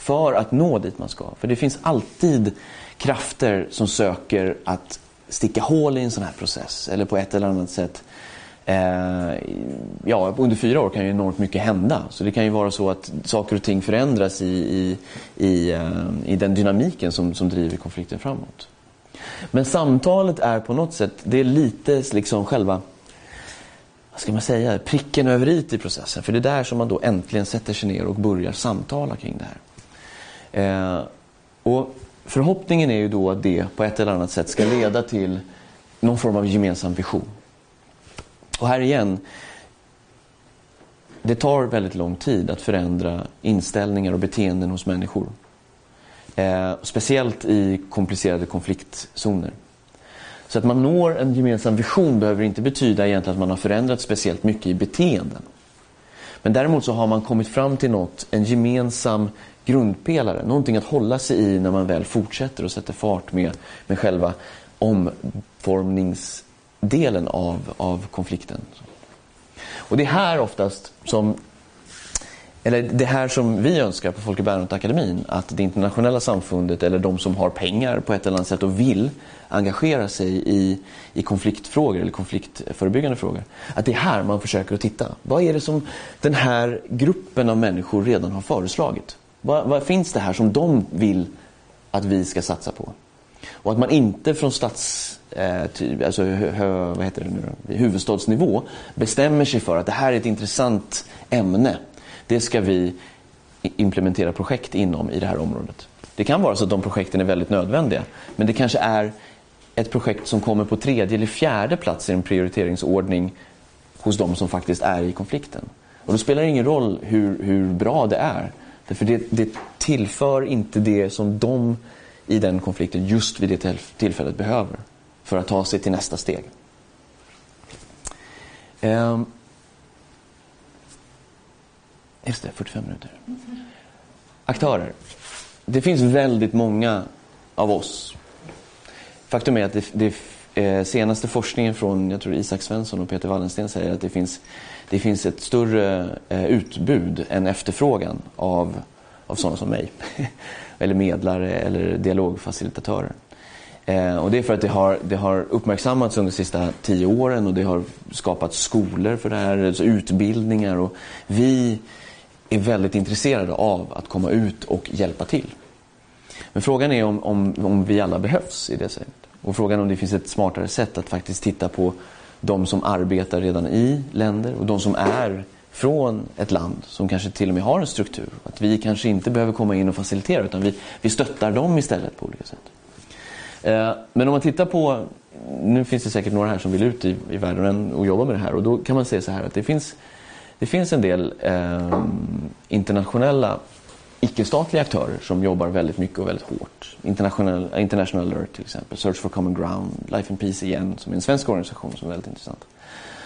[SPEAKER 3] för att nå dit man ska. För det finns alltid krafter som söker att sticka hål i en sån här process eller på ett eller annat sätt eh, ja, under fyra år kan ju enormt mycket hända. Så det kan ju vara så att saker och ting förändras i, i, i, eh, i den dynamiken som, som driver konflikten framåt. Men samtalet är på något sätt, det är lite liksom själva vad ska man säga, pricken över i i processen. För det är där som man då äntligen sätter sig ner och börjar samtala kring det här. Eh, och Förhoppningen är ju då att det på ett eller annat sätt ska leda till någon form av gemensam vision. Och här igen, det tar väldigt lång tid att förändra inställningar och beteenden hos människor. Eh, speciellt i komplicerade konfliktzoner. Så att man når en gemensam vision behöver inte betyda egentligen att man har förändrat speciellt mycket i beteenden. Men däremot så har man kommit fram till något, en gemensam grundpelare. Någonting att hålla sig i när man väl fortsätter och sätter fart med, med själva omformningsdelen av, av konflikten. Och det är här oftast som eller det här som vi önskar på Folke Bernadotte-akademin, att det internationella samfundet eller de som har pengar på ett eller annat sätt och vill engagera sig i, i konfliktfrågor eller konfliktförebyggande frågor. Att det är här man försöker att titta. Vad är det som den här gruppen av människor redan har föreslagit? Vad, vad, finns det här som de vill att vi ska satsa på? Och att man inte från stats, eh, typ, alltså, hö, vad heter det nu, huvudstadsnivå bestämmer sig för att det här är ett intressant ämne. Det ska vi implementera projekt inom i det här området. Det kan vara så att de projekten är väldigt nödvändiga. Men det kanske är ett projekt som kommer på tredje eller fjärde plats i en prioriteringsordning hos de som faktiskt är i konflikten. Och då spelar det ingen roll hur, hur bra det är. Därför det, det tillför inte det som de i den konflikten just vid det tillfället behöver för att ta sig till nästa steg. Ehm. just det, 45 minuter. Aktörer. Det finns väldigt många av oss. Faktum är att det, det eh, senaste forskningen från jag tror Isak Svensson och Peter Wallensten säger att det finns det finns ett större eh, utbud än efterfrågan av, av sådana som mig. eller medlare eller dialogfacilitatörer. Eh, och det är för att det har, det har uppmärksammats under de sista tio åren och det har skapats skolor för det här, alltså utbildningar. Och vi är väldigt intresserade av att komma ut och hjälpa till. Men frågan är om, om, om vi alla behövs i det sättet. Och frågan är om det finns ett smartare sätt att faktiskt titta på de som arbetar redan i länder och de som är från ett land som kanske till och med har en struktur. Att vi kanske inte behöver komma in och facilitera utan vi, vi stöttar dem istället på olika sätt. Eh, men om man tittar på, nu finns det säkert några här som vill ut i, i världen och jobba med det här och då kan man säga så här att det finns, det finns en del eh, internationella icke-statliga aktörer som jobbar väldigt mycket och väldigt hårt. International, International Alert till exempel, Search for Common Ground, Life and Peace igen som är en svensk organisation som är väldigt intressant.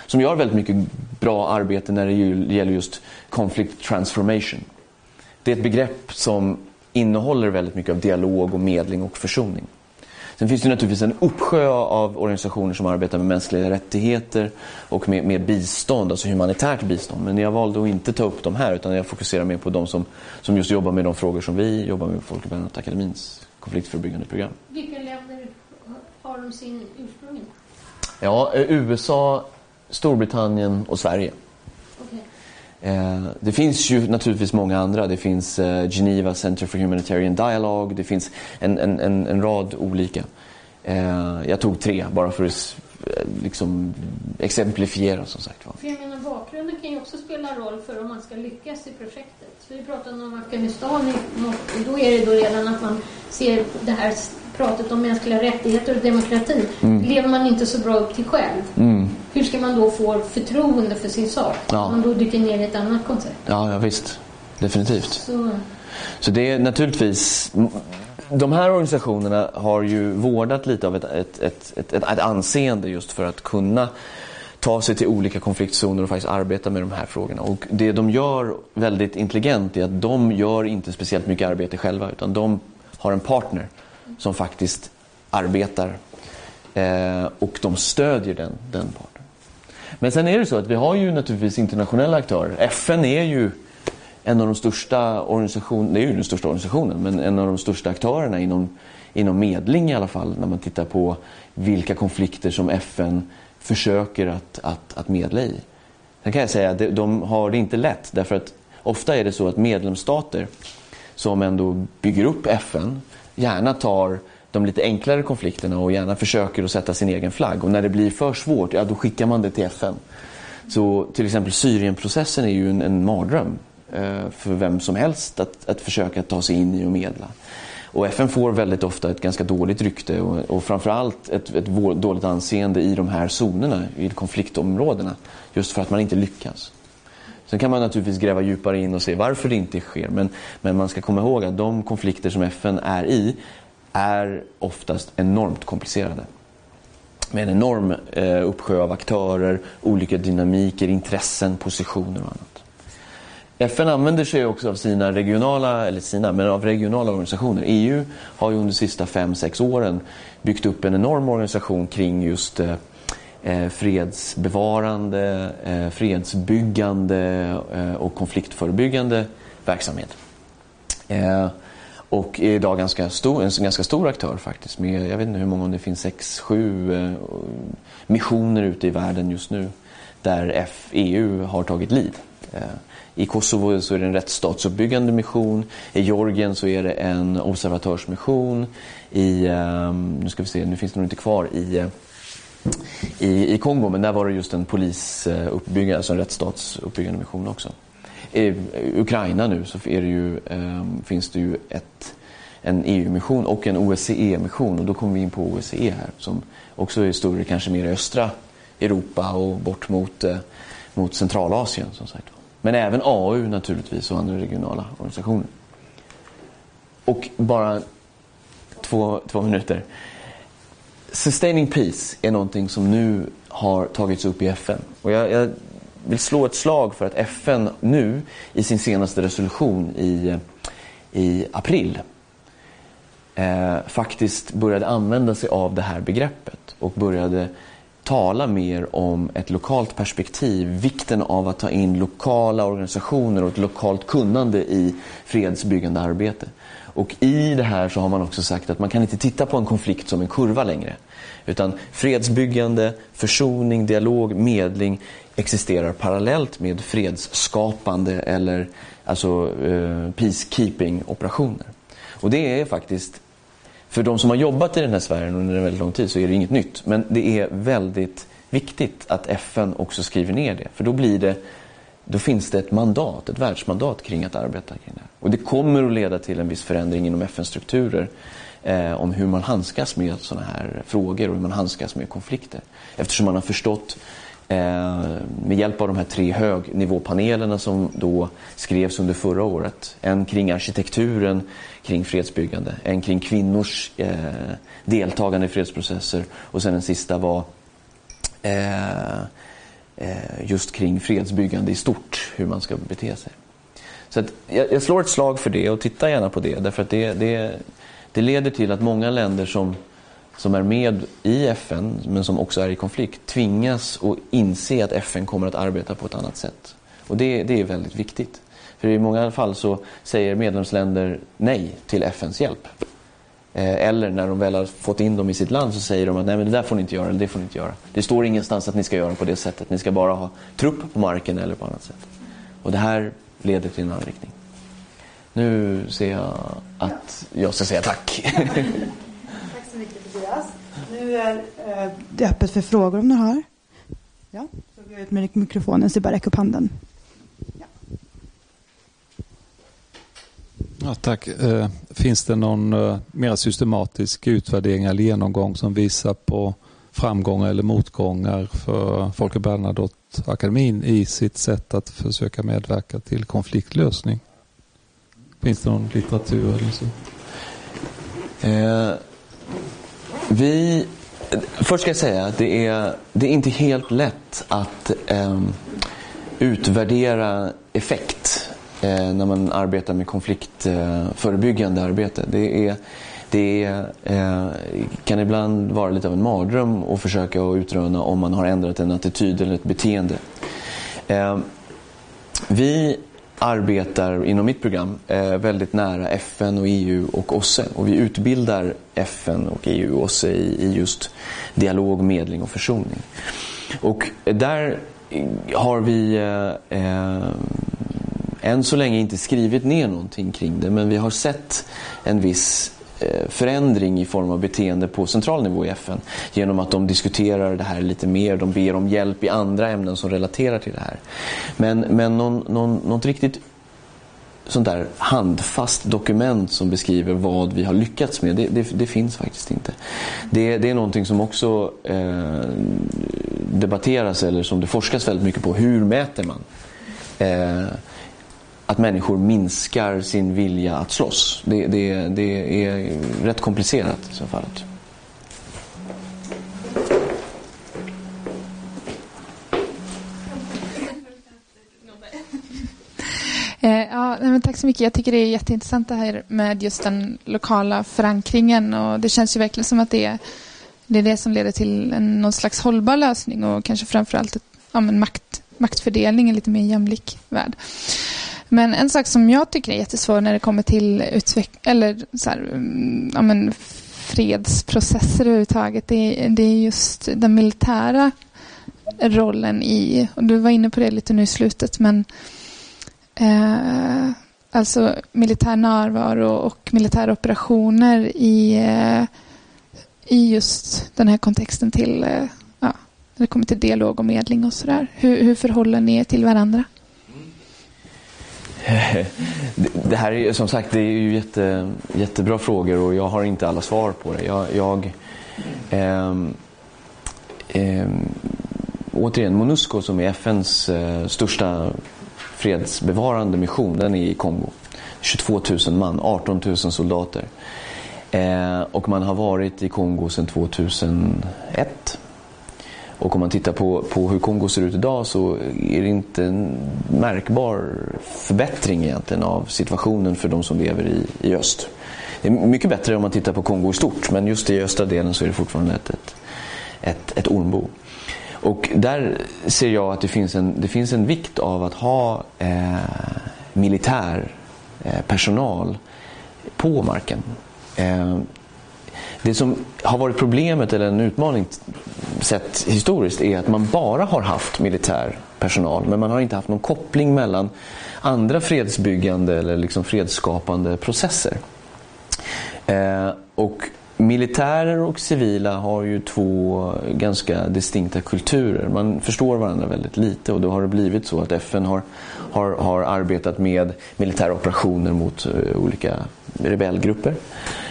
[SPEAKER 3] Som gör väldigt mycket bra arbete när det gäller just conflict transformation. Det är ett begrepp som innehåller väldigt mycket av dialog och medling och försoning. Sen finns det naturligtvis en uppsjö av organisationer som arbetar med mänskliga rättigheter och med, med bistånd, alltså humanitärt bistånd. Men jag valde att inte ta upp de här utan jag fokuserar mer på de som, som just jobbar med de frågor som vi jobbar med på Folkbildningsakademins konfliktförebyggande program.
[SPEAKER 5] Vilka länder har de sin ursprung
[SPEAKER 3] Ja, eh, USA, Storbritannien och Sverige. Eh, det finns ju naturligtvis många andra. Det finns eh, Geneva Center for Humanitarian Dialogue. Det finns en, en, en, en rad olika. Eh, jag tog tre bara för att liksom exemplifiera som sagt
[SPEAKER 5] För jag menar bakgrunden kan ju också spela roll för om man ska lyckas i projektet. Så vi pratade om Afghanistan och då är det då redan att man ser det här pratet om mänskliga rättigheter och demokrati. Mm. lever man inte så bra upp till själv. Mm. Hur ska man då få förtroende för sin sak? Ja. Man då dyker ner i ett annat koncept.
[SPEAKER 3] Ja, ja visst. Definitivt. Så. så det är naturligtvis de här organisationerna har ju vårdat lite av ett, ett, ett, ett, ett anseende just för att kunna ta sig till olika konfliktzoner och faktiskt arbeta med de här frågorna. Och det de gör väldigt intelligent är att de gör inte speciellt mycket arbete själva utan de har en partner som faktiskt arbetar eh, och de stödjer den, den partnern. Men sen är det så att vi har ju naturligtvis internationella aktörer. FN är ju en av de största organisationerna, det är ju den största organisationen, men en av de största aktörerna inom, inom medling i alla fall när man tittar på vilka konflikter som FN försöker att, att, att medla i. Sen kan jag säga att de har det inte lätt därför att ofta är det så att medlemsstater som ändå bygger upp FN gärna tar de lite enklare konflikterna och gärna försöker att sätta sin egen flagg. Och när det blir för svårt, ja då skickar man det till FN. Så till exempel Syrienprocessen är ju en, en mardröm Eh, för vem som helst att, att försöka ta sig in i och medla. Och FN får väldigt ofta ett ganska dåligt rykte och, och framförallt ett, ett dåligt anseende i de här zonerna, i konfliktområdena. Just för att man inte lyckas. Sen kan man naturligtvis gräva djupare in och se varför det inte sker. Men, men man ska komma ihåg att de konflikter som FN är i är oftast enormt komplicerade. Med en enorm eh, uppsjö av aktörer, olika dynamiker, intressen, positioner och annat. FN använder sig också av sina regionala, eller sina, men av regionala organisationer. EU har ju under de sista 5-6 åren byggt upp en enorm organisation kring just eh, eh, fredsbevarande, eh, fredsbyggande eh, och konfliktförebyggande verksamhet. Eh, och är idag ganska stor, en ganska stor aktör faktiskt. Med, jag vet inte hur många, om det finns sex, sju eh, missioner ute i världen just nu där EU har tagit lead. Eh, i Kosovo så är det en rättsstatsuppbyggande mission. I Georgien så är det en observatörsmission. I, ehm, nu ska vi se, nu finns det nog inte kvar i eh, i, i Kongo, men där var det just en polisuppbyggande, alltså en rättsstatsuppbyggande mission också. I eh, Ukraina nu så är det ju, eh, finns det ju ett, en EU-mission och en OSCE-mission och då kommer vi in på OSCE här som också är större kanske mer i östra Europa och bort mot, eh, mot Centralasien som sagt. Men även AU naturligtvis och andra regionala organisationer. Och bara två, två minuter. Sustaining Peace är någonting som nu har tagits upp i FN. Och jag, jag, vill slå ett slag för att FN nu i sin senaste resolution i, i april eh, faktiskt började använda sig av det här begreppet och började tala mer om ett lokalt perspektiv, vikten av att ta in lokala organisationer och ett lokalt kunnande i fredsbyggande arbete. Och i det här så har man också sagt att man kan inte titta på en konflikt som en kurva längre. Utan fredsbyggande, försoning, dialog, medling existerar parallellt med fredsskapande eller alltså eh, peacekeeping-operationer. Och det är faktiskt, för de som har jobbat i den här sfären under en väldigt lång tid så är det inget nytt. Men det är väldigt viktigt att FN också skriver ner det. För då blir det då finns det ett mandat, ett världsmandat kring att arbeta kring det här. Och det kommer att leda till en viss förändring inom FN-strukturer eh, om hur man handskas med sådana här frågor och hur man handskas med konflikter. Eftersom man har förstått eh, med hjälp av de här tre högnivåpanelerna som då skrevs under förra året. En kring arkitekturen kring fredsbyggande, en kring kvinnors eh, deltagande i fredsprocesser och sen den sista var eh, eh, just kring fredsbyggande i stort, hur man ska bete sig. Så jag, jag, slår ett slag för det och titta gärna på det därför att det, det, det leder till att många länder som, som är med i FN men som också är i konflikt tvingas att inse att FN kommer att arbeta på ett annat sätt. Och det, det är väldigt viktigt. För i många fall så säger medlemsländer nej till FNs hjälp. Eh, eller när de väl har fått in dem i sitt land så säger de att nej men det där får ni inte göra, eller det får ni inte göra. Det står ingenstans att ni ska göra på det sättet. Ni ska bara ha trupp på marken eller på annat sätt. Och det här leder till en annan riktning. Nu ser jag att jag ska säga tack.
[SPEAKER 2] tack så mycket Tobias. Nu är eh, det öppet för frågor om ni har. Ja, så går jag ut med mikrofonen så bara räck upp handen.
[SPEAKER 7] Ja, tack. Eh, finns det någon eh, mer systematisk utvärdering eller genomgång som visar på framgångar eller motgångar för Folke Bernadotte-akademin i sitt sätt att försöka medverka till konfliktlösning? Finns det någon litteratur eller så?
[SPEAKER 3] Eh, vi, först ska jag säga att det är, det är inte helt lätt att eh, utvärdera effekt Eh, när man arbetar med konfliktförebyggande eh, arbete. Det, är, det är, eh, kan ibland vara lite av en mardröm att försöka utröna om man har ändrat en attityd eller ett beteende. Eh, vi arbetar inom mitt program eh, väldigt nära FN, och EU och OSSE. Och vi utbildar FN, och EU och OSSE i, i just dialog, medling och försoning. Och där har vi eh, eh än så länge inte skrivit ner någonting kring det men vi har sett en viss eh, förändring i form av beteende på central nivå i FN genom att de diskuterar det här lite mer, de ber om hjälp i andra ämnen som relaterar till det här. Men, men någon, någon, något riktigt sånt där handfast dokument som beskriver vad vi har lyckats med, det, det, det finns faktiskt inte. Det, det, är någonting som också eh, debatteras eller som det forskas väldigt mycket på. Hur mäter man? Eh, att människor minskar sin vilja att slåss. Det, det, det är rätt komplicerat i så fallet.
[SPEAKER 4] Eh, ja, men tack så mycket. Jag tycker det är jätteintressant det här med just den lokala förankringen. Och det känns ju verkligen som att det är det, är det som leder till en, någon slags hållbar lösning och kanske framförallt ja, makt, maktfördelning, en lite mer jämlik värld. Men en sak som jag tycker är jättesvår när det kommer till utveck- eller så här, mm, ja, men fredsprocesser överhuvudtaget, det är, det är just den militära rollen i, och du var inne på det lite nu i slutet, men eh, alltså militär närvaro och militära operationer i, eh, i just den här kontexten till, eh, ja, när det kommer till dialog och medling och sådär. Hur, hur förhåller ni er till varandra?
[SPEAKER 3] det här är som sagt det är ju jätte, jättebra frågor och jag har inte alla svar på det. Jag, jag eh, eh, återigen, Monusco som är FNs eh, största fredsbevarande mission, den är i Kongo. 22 000 man, 18 000 soldater. Eh, och man har varit i Kongo sedan 2001. Och om man tittar på, på hur Kongo ser ut idag så är det inte en märkbar förbättring egentligen av situationen för de som lever i, i öst. Det är mycket bättre om man tittar på Kongo i stort men just i östra delen så är det fortfarande ett, ett, ett, ett ormbo. Och där ser jag att det finns en, det finns en vikt av att ha eh, militär eh, personal på marken. Eh, det som har varit problemet eller en utmaning sett historiskt är att man bara har haft militär personal men man har inte haft någon koppling mellan andra fredsbyggande eller liksom fredsskapande processer. Eh, och Militärer och civila har ju två ganska distinkta kulturer. Man förstår varandra väldigt lite och då har det blivit så att FN har, har, har arbetat med militära operationer mot eh, olika rebellgrupper.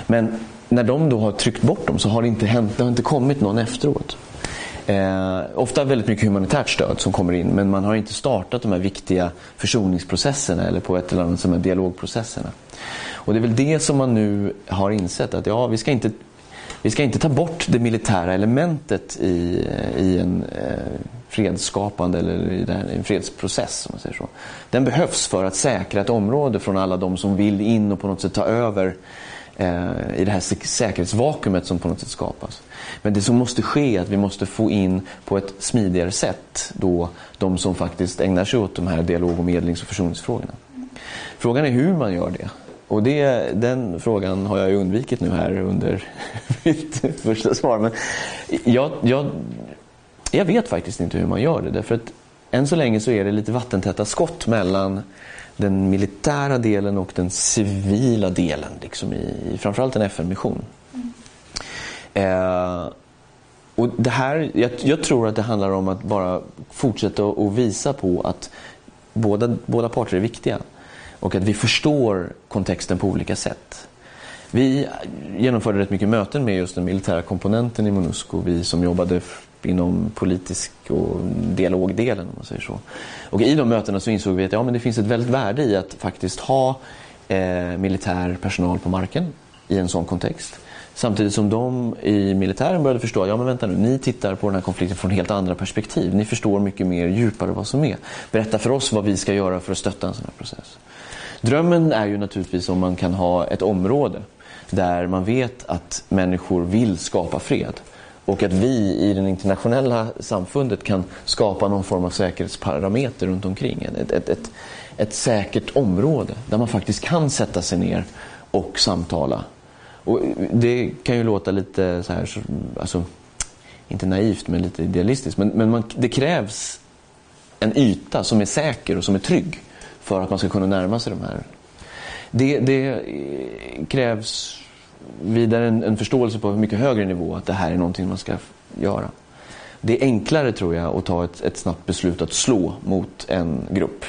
[SPEAKER 3] Men när de då har tryckt bort dem så har det inte, hänt, det har inte kommit någon efteråt. Eh, ofta väldigt mycket humanitärt stöd som kommer in men man har inte startat de här viktiga försoningsprocesserna eller på ett eller annat sätt dialogprocesserna. Och det är väl det som man nu har insett att ja, vi ska inte, vi ska inte ta bort det militära elementet i, i en eh, fredsskapande eller i en fredsprocess. Om man säger så. Den behövs för att säkra ett område från alla de som vill in och på något sätt ta över Eh, i det här säkerhetsvakuumet som på något sätt skapas. Men det som måste ske är att vi måste få in på ett smidigare sätt då de som faktiskt ägnar sig åt de här dialog och medlings och försoningsfrågorna. Frågan är hur man gör det. Och det, den frågan har jag ju undvikit nu här under mitt första svar. Men jag, jag, jag vet faktiskt inte hur man gör det. Därför att än så länge så är det lite vattentäta skott mellan den militära delen och den civila delen liksom i, framförallt en FN-mission. Mm. Eh, och det här, jag, jag, tror att det handlar om att bara fortsätta och visa på att båda, båda parter är viktiga och att vi förstår kontexten på olika sätt. Vi genomförde rätt mycket möten med just den militära komponenten i Monusco, vi som jobbade inom politisk och dialogdelen. Om man säger så. Och I de mötena så insåg vi att ja, men det finns ett väldigt värde i att faktiskt ha eh, militär personal på marken i en sån kontext. Samtidigt som de i militären började förstå att ja, men vänta nu, ni tittar på den här konflikten från helt andra perspektiv. Ni förstår mycket mer djupare vad som är. Berätta för oss vad vi ska göra för att stötta en sån här process. Drömmen är ju naturligtvis om man kan ha ett område där man vet att människor vill skapa fred och att vi i det internationella samfundet kan skapa någon form av säkerhetsparameter runt omkring. Ett, ett, ett, ett säkert område där man faktiskt kan sätta sig ner och samtala. Och det kan ju låta lite så här, alltså, inte naivt men lite idealistiskt. Men, men man, det krävs en yta som är säker och som är trygg för att man ska kunna närma sig de här. Det, det krävs vidare en, en, förståelse på mycket högre nivå att det här är någonting man ska göra. Det är enklare tror jag att ta ett, ett snabbt beslut att slå mot en grupp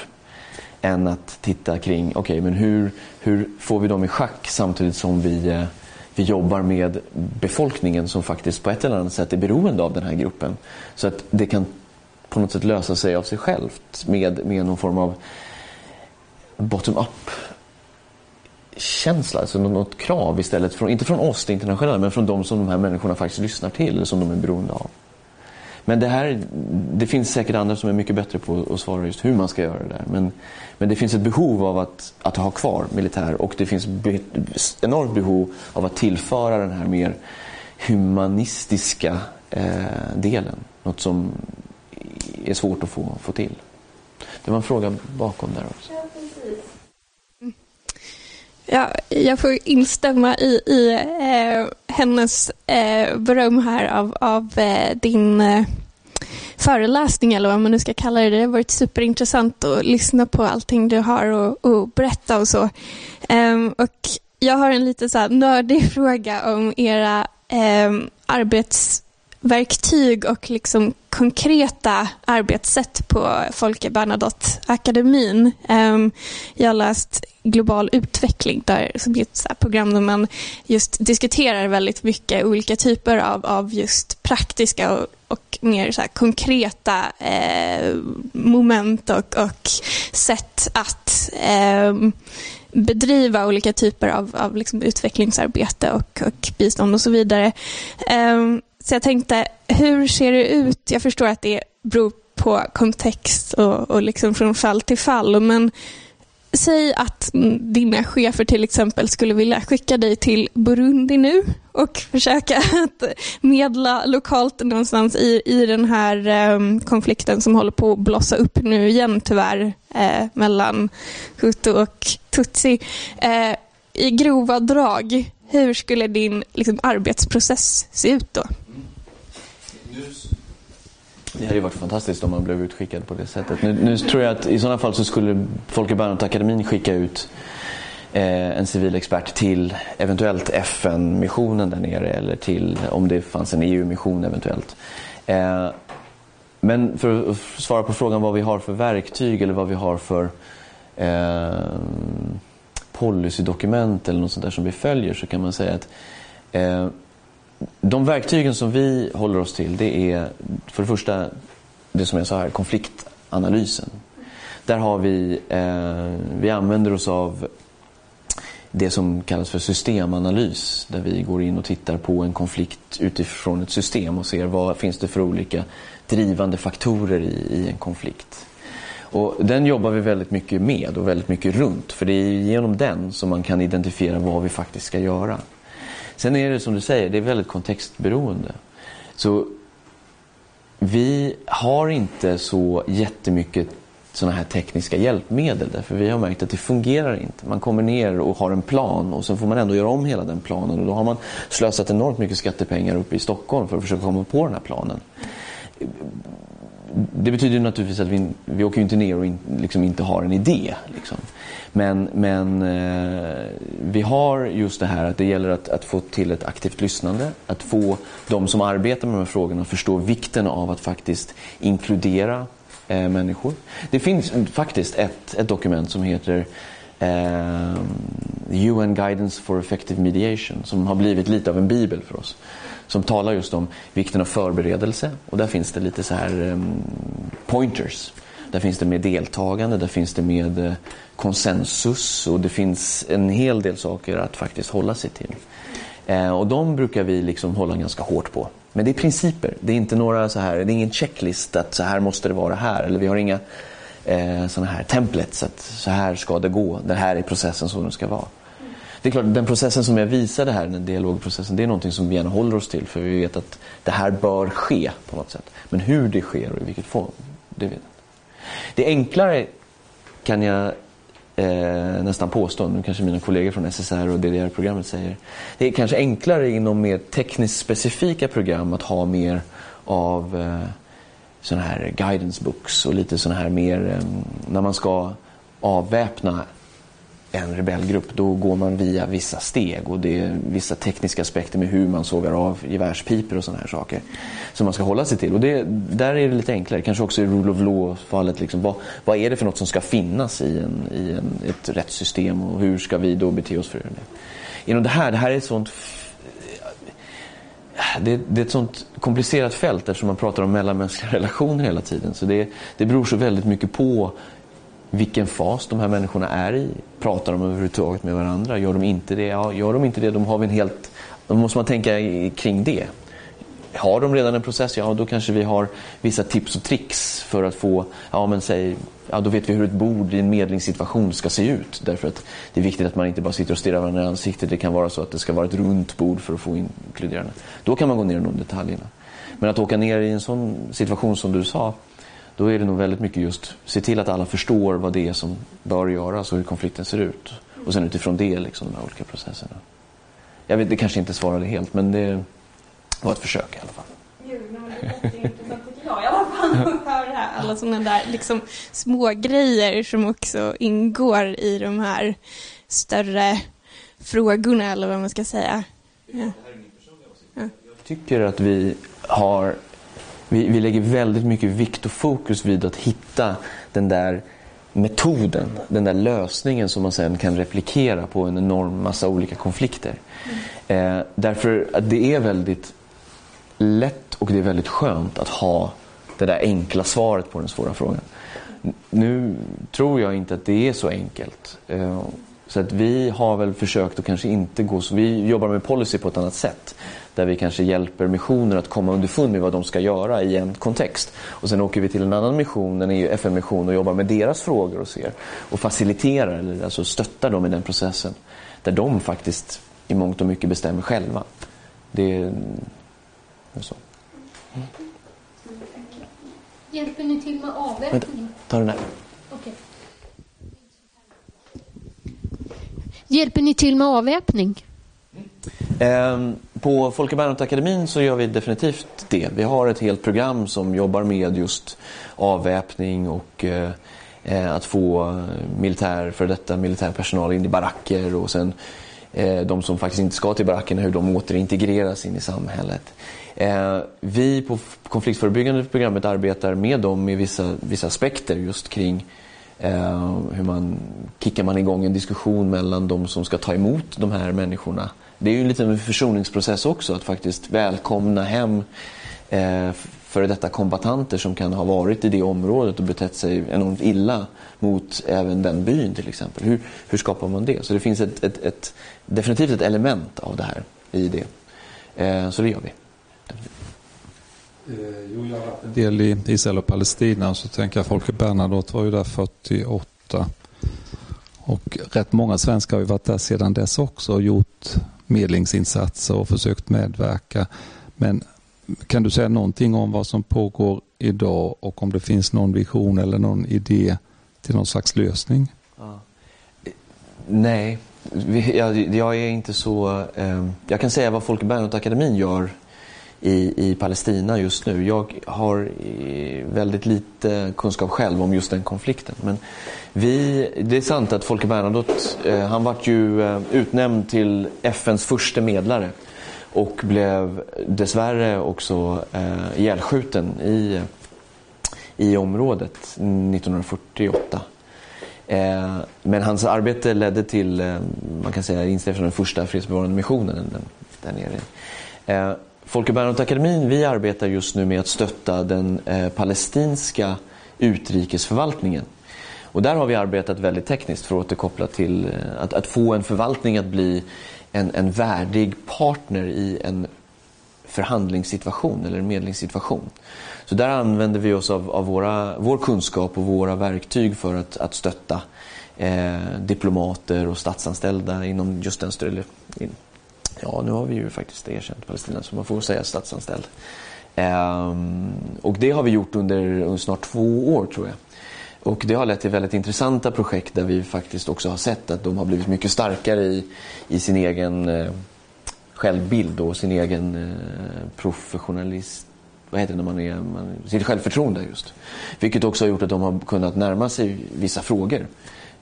[SPEAKER 3] än att titta kring, okej okay, men hur, hur får vi dem i schack samtidigt som vi, eh, vi jobbar med befolkningen som faktiskt på ett eller annat sätt är beroende av den här gruppen. Så att det kan på något sätt lösa sig av sig självt med, med någon form av bottom-up känsla, alltså något krav istället från, inte från oss det internationella, men från de som de här människorna faktiskt lyssnar till, som de är beroende av. Men det här, det finns säkert andra som är mycket bättre på att svara just hur man ska göra det där. Men, men det finns ett behov av att, att ha kvar militär och det finns be, enormt behov av att tillföra den här mer humanistiska eh, delen. Något som är svårt att få, få till. Det var en fråga bakom där också.
[SPEAKER 8] Ja, jag får instämma i, i eh, hennes eh, beröm här av, av eh, din eh, föreläsning eller vad man nu ska kalla det. Det har varit superintressant att lyssna på allting du har och, och berätta och så. Ehm, och jag har en lite så här nördig fråga om era ehm, arbets verktyg och liksom konkreta arbetssätt på Folke Bernadotte-akademin. Ehm, jag har läst global utveckling där, som är ett program där man just diskuterar väldigt mycket olika typer av, av just praktiska och, och mer så konkreta eh, moment och, och sätt att eh, bedriva olika typer av, av liksom utvecklingsarbete och, och bistånd och så vidare. Eh, så jag tänkte, hur ser det ut? Jag förstår att det beror på kontext och, och liksom från fall till fall, men säg att dina chefer till exempel skulle vilja skicka dig till Burundi nu och försöka att medla lokalt någonstans i, i den här eh, konflikten som håller på att blossa upp nu igen tyvärr eh, mellan Hutu och Tutsi. Eh, I grova drag, hur skulle din liksom, arbetsprocess se ut då?
[SPEAKER 3] Det hade ju varit fantastiskt om man blev utskickad på det sättet. Nu, nu tror jag att i sådana fall så skulle Folke Bernadotteakademin skicka ut eh, en civil expert till eventuellt FN-missionen där nere eller till om det fanns en EU-mission eventuellt. Eh, men för att svara på frågan vad vi har för verktyg eller vad vi har för eh, policydokument eller något sånt där som vi följer så kan man säga att eh, de verktygen som vi håller oss till det är för det första det som jag sa här, konfliktanalysen. Där har vi, eh, vi använder oss av det som kallas för systemanalys. Där vi går in och tittar på en konflikt utifrån ett system och ser vad finns det för olika drivande faktorer i, i en konflikt. Och den jobbar vi väldigt mycket med och väldigt mycket runt. För det är genom den som man kan identifiera vad vi faktiskt ska göra. Sen är det som du säger, det är väldigt kontextberoende. Så vi har inte så jättemycket sådana här tekniska hjälpmedel därför vi har märkt att det fungerar inte. Man kommer ner och har en plan och sen får man ändå göra om hela den planen och då har man slösat enormt mycket skattepengar uppe i Stockholm för att försöka komma på den här planen. Det betyder naturligtvis att vi, vi åker inte ner och in, liksom inte har en idé. Liksom. Men, men eh, vi har just det här att det gäller att, att, få till ett aktivt lyssnande. Att få de som arbetar med de här frågorna att förstå vikten av att faktiskt inkludera eh, människor. Det finns faktiskt ett, ett dokument som heter eh, UN Guidance for Effective Mediation som har blivit lite av en bibel för oss. Som talar just om vikten av förberedelse och där finns det lite så här eh, pointers. Där finns det med deltagande, där finns det med eh, konsensus och det finns en hel del saker att faktiskt hålla sig till. Eh, och de brukar vi liksom hålla ganska hårt på. Men det är principer. Det är inte några så här, det är ingen checklist att så här måste det vara här. Eller vi har inga eh, sådana här templates att så här ska det gå. Det här är processen som den ska vara. Det är klart, den processen som jag visade här, den dialogprocessen, det är någonting som vi gärna håller oss till. För vi vet att det här bör ske på något sätt. Men hur det sker och i vilket form, det vet jag inte. Det enklare kan jag eh, nästan påstående, nu kanske mina kollegor från SSR och DDR-programmet säger. Det är kanske enklare inom mer tekniskt specifika program att ha mer av eh, sådana här guidance books och lite sådana här mer eh, när man ska avväpna en rebellgrupp då går man via vissa steg och det är vissa tekniska aspekter med hur man sågar av gevärspipor och sådana här saker som man ska hålla sig till. Och det, där är det lite enklare, kanske också i rule of law-fallet. Liksom, vad, vad, är det för något som ska finnas i, en, i en, ett rättssystem och hur ska vi då bete oss för det? Inom det här, det här är ett sånt det, det, är ett sånt komplicerat fält eftersom man pratar om mellanmänskliga relationer hela tiden. Så det, det beror så väldigt mycket på vilken fas de här människorna är i. Pratar de överhuvudtaget med varandra? Gör de inte det? Ja, gör de inte det, då har vi en helt... Då måste man tänka kring det. Har de redan en process, ja då kanske vi har vissa tips och tricks för att få, ja men säg, ja då vet vi hur ett bord i en medlingssituation ska se ut. Därför att det är viktigt att man inte bara sitter och stirrar varandra i ansiktet. Det kan vara så att det ska vara ett runt bord för att få inkluderande. Då kan man gå ner i de detaljerna. Men att åka ner i en sån situation som du sa, då är det nog väldigt mycket just se till att alla förstår vad det är som bör göras och hur konflikten ser ut. Och sen utifrån det liksom de här olika processerna. Jag vet, det kanske inte svarade helt men det var ett försök i alla fall.
[SPEAKER 8] Jo, det är jag i alla fall att höra alla sådana där liksom, små grejer som också ingår i de här större frågorna eller vad man ska säga. Ja.
[SPEAKER 3] Jag tycker att vi har vi, vi lägger väldigt mycket vikt och fokus vid att hitta den där metoden, den där lösningen som man sen kan replikera på en enorm massa olika konflikter. Mm. Eh, därför att det är väldigt lätt och det är väldigt skönt att ha det där enkla svaret på den svåra frågan. Nu tror jag inte att det är så enkelt. Eh, så att vi har väl försökt att kanske inte gå så... Vi jobbar med policy på ett annat sätt. Där vi kanske hjälper missioner att komma underfund med vad de ska göra i en kontext. Och sen åker vi till en annan mission, en FN-mission och jobbar med deras frågor och ser och faciliterar, eller alltså stöttar dem i den processen. Där de faktiskt i mångt och mycket bestämmer själva. Det är så.
[SPEAKER 5] Mm. Hjälper ni till med avväpning?
[SPEAKER 3] Ta den här.
[SPEAKER 5] Okay. Hjälper ni till med avväpning?
[SPEAKER 3] Ehm, på Folke Bernhardt akademin så gör vi definitivt det. Vi har ett helt program som jobbar med just avväpning och eh, eh, att få eh, militär, för detta militärpersonal in i baracker och sen de som faktiskt inte ska till barackerna, hur de återintegreras in i samhället. Ehm, vi på konfliktförebyggande programmet arbetar med dem i vissa, vissa aspekter just kring hur man kickar man igång en diskussion mellan de som ska ta emot de här människorna det är ju lite en försoningsprocess också att faktiskt välkomna hem eh, före detta kombatanter som kan ha varit i det området och betett sig enormt illa mot även den byn till exempel. Hur, hur skapar man det? Så det finns ett, ett, ett, definitivt ett element av det här i det. Eh, så det gör vi.
[SPEAKER 7] Eh, jo, jag har varit en del i Israel och Palestina så tänker jag Folke Bernadotte var ju där 48. Och rätt många svenskar har ju varit där sedan dess också och gjort medlingsinsatser och försökt medverka. Men kan du säga någonting om vad som pågår idag och om det finns någon vision eller någon idé till någon slags lösning? Ja.
[SPEAKER 3] Nej, jag, jag, är inte så... Eh, jag kan säga vad Folke Bernadotte-akademin gör i, i Palestina just nu. Jag har eh, väldigt lite kunskap själv om just den konflikten. Men vi, det är sant att Folke Bernadotte, eh, han vart ju eh, utnämnd till FNs första medlare och blev dessvärre också eh, ihjälskjuten i, i området 1948. Eh, men hans arbete ledde till, eh, man kan säga, instiftelsen av den första fredsbevarande missionen där nere. Eh, Folke Bernadotteakademin, vi arbetar just nu med att stötta den eh, palestinska utrikesförvaltningen. Och där har vi arbetat väldigt tekniskt för att återkoppla till eh, att, att få en förvaltning att bli en, en värdig partner i en förhandlingssituation eller en medlingssituation. Så där använder vi oss av, av våra, vår kunskap och våra verktyg för att, att stötta eh, diplomater och statsanställda inom just den ja nu har vi ju faktiskt erkänt Palestina så man får säga statsanställd. Ehm, och det har vi gjort under snart två år tror jag. Och det har lett till väldigt intressanta projekt där vi faktiskt också har sett att de har blivit mycket starkare i, i sin egen eh, självbild och sin egen eh, professionalist vad heter det när man är, man, sitt självförtroende just. Vilket också har gjort att de har kunnat närma sig vissa frågor.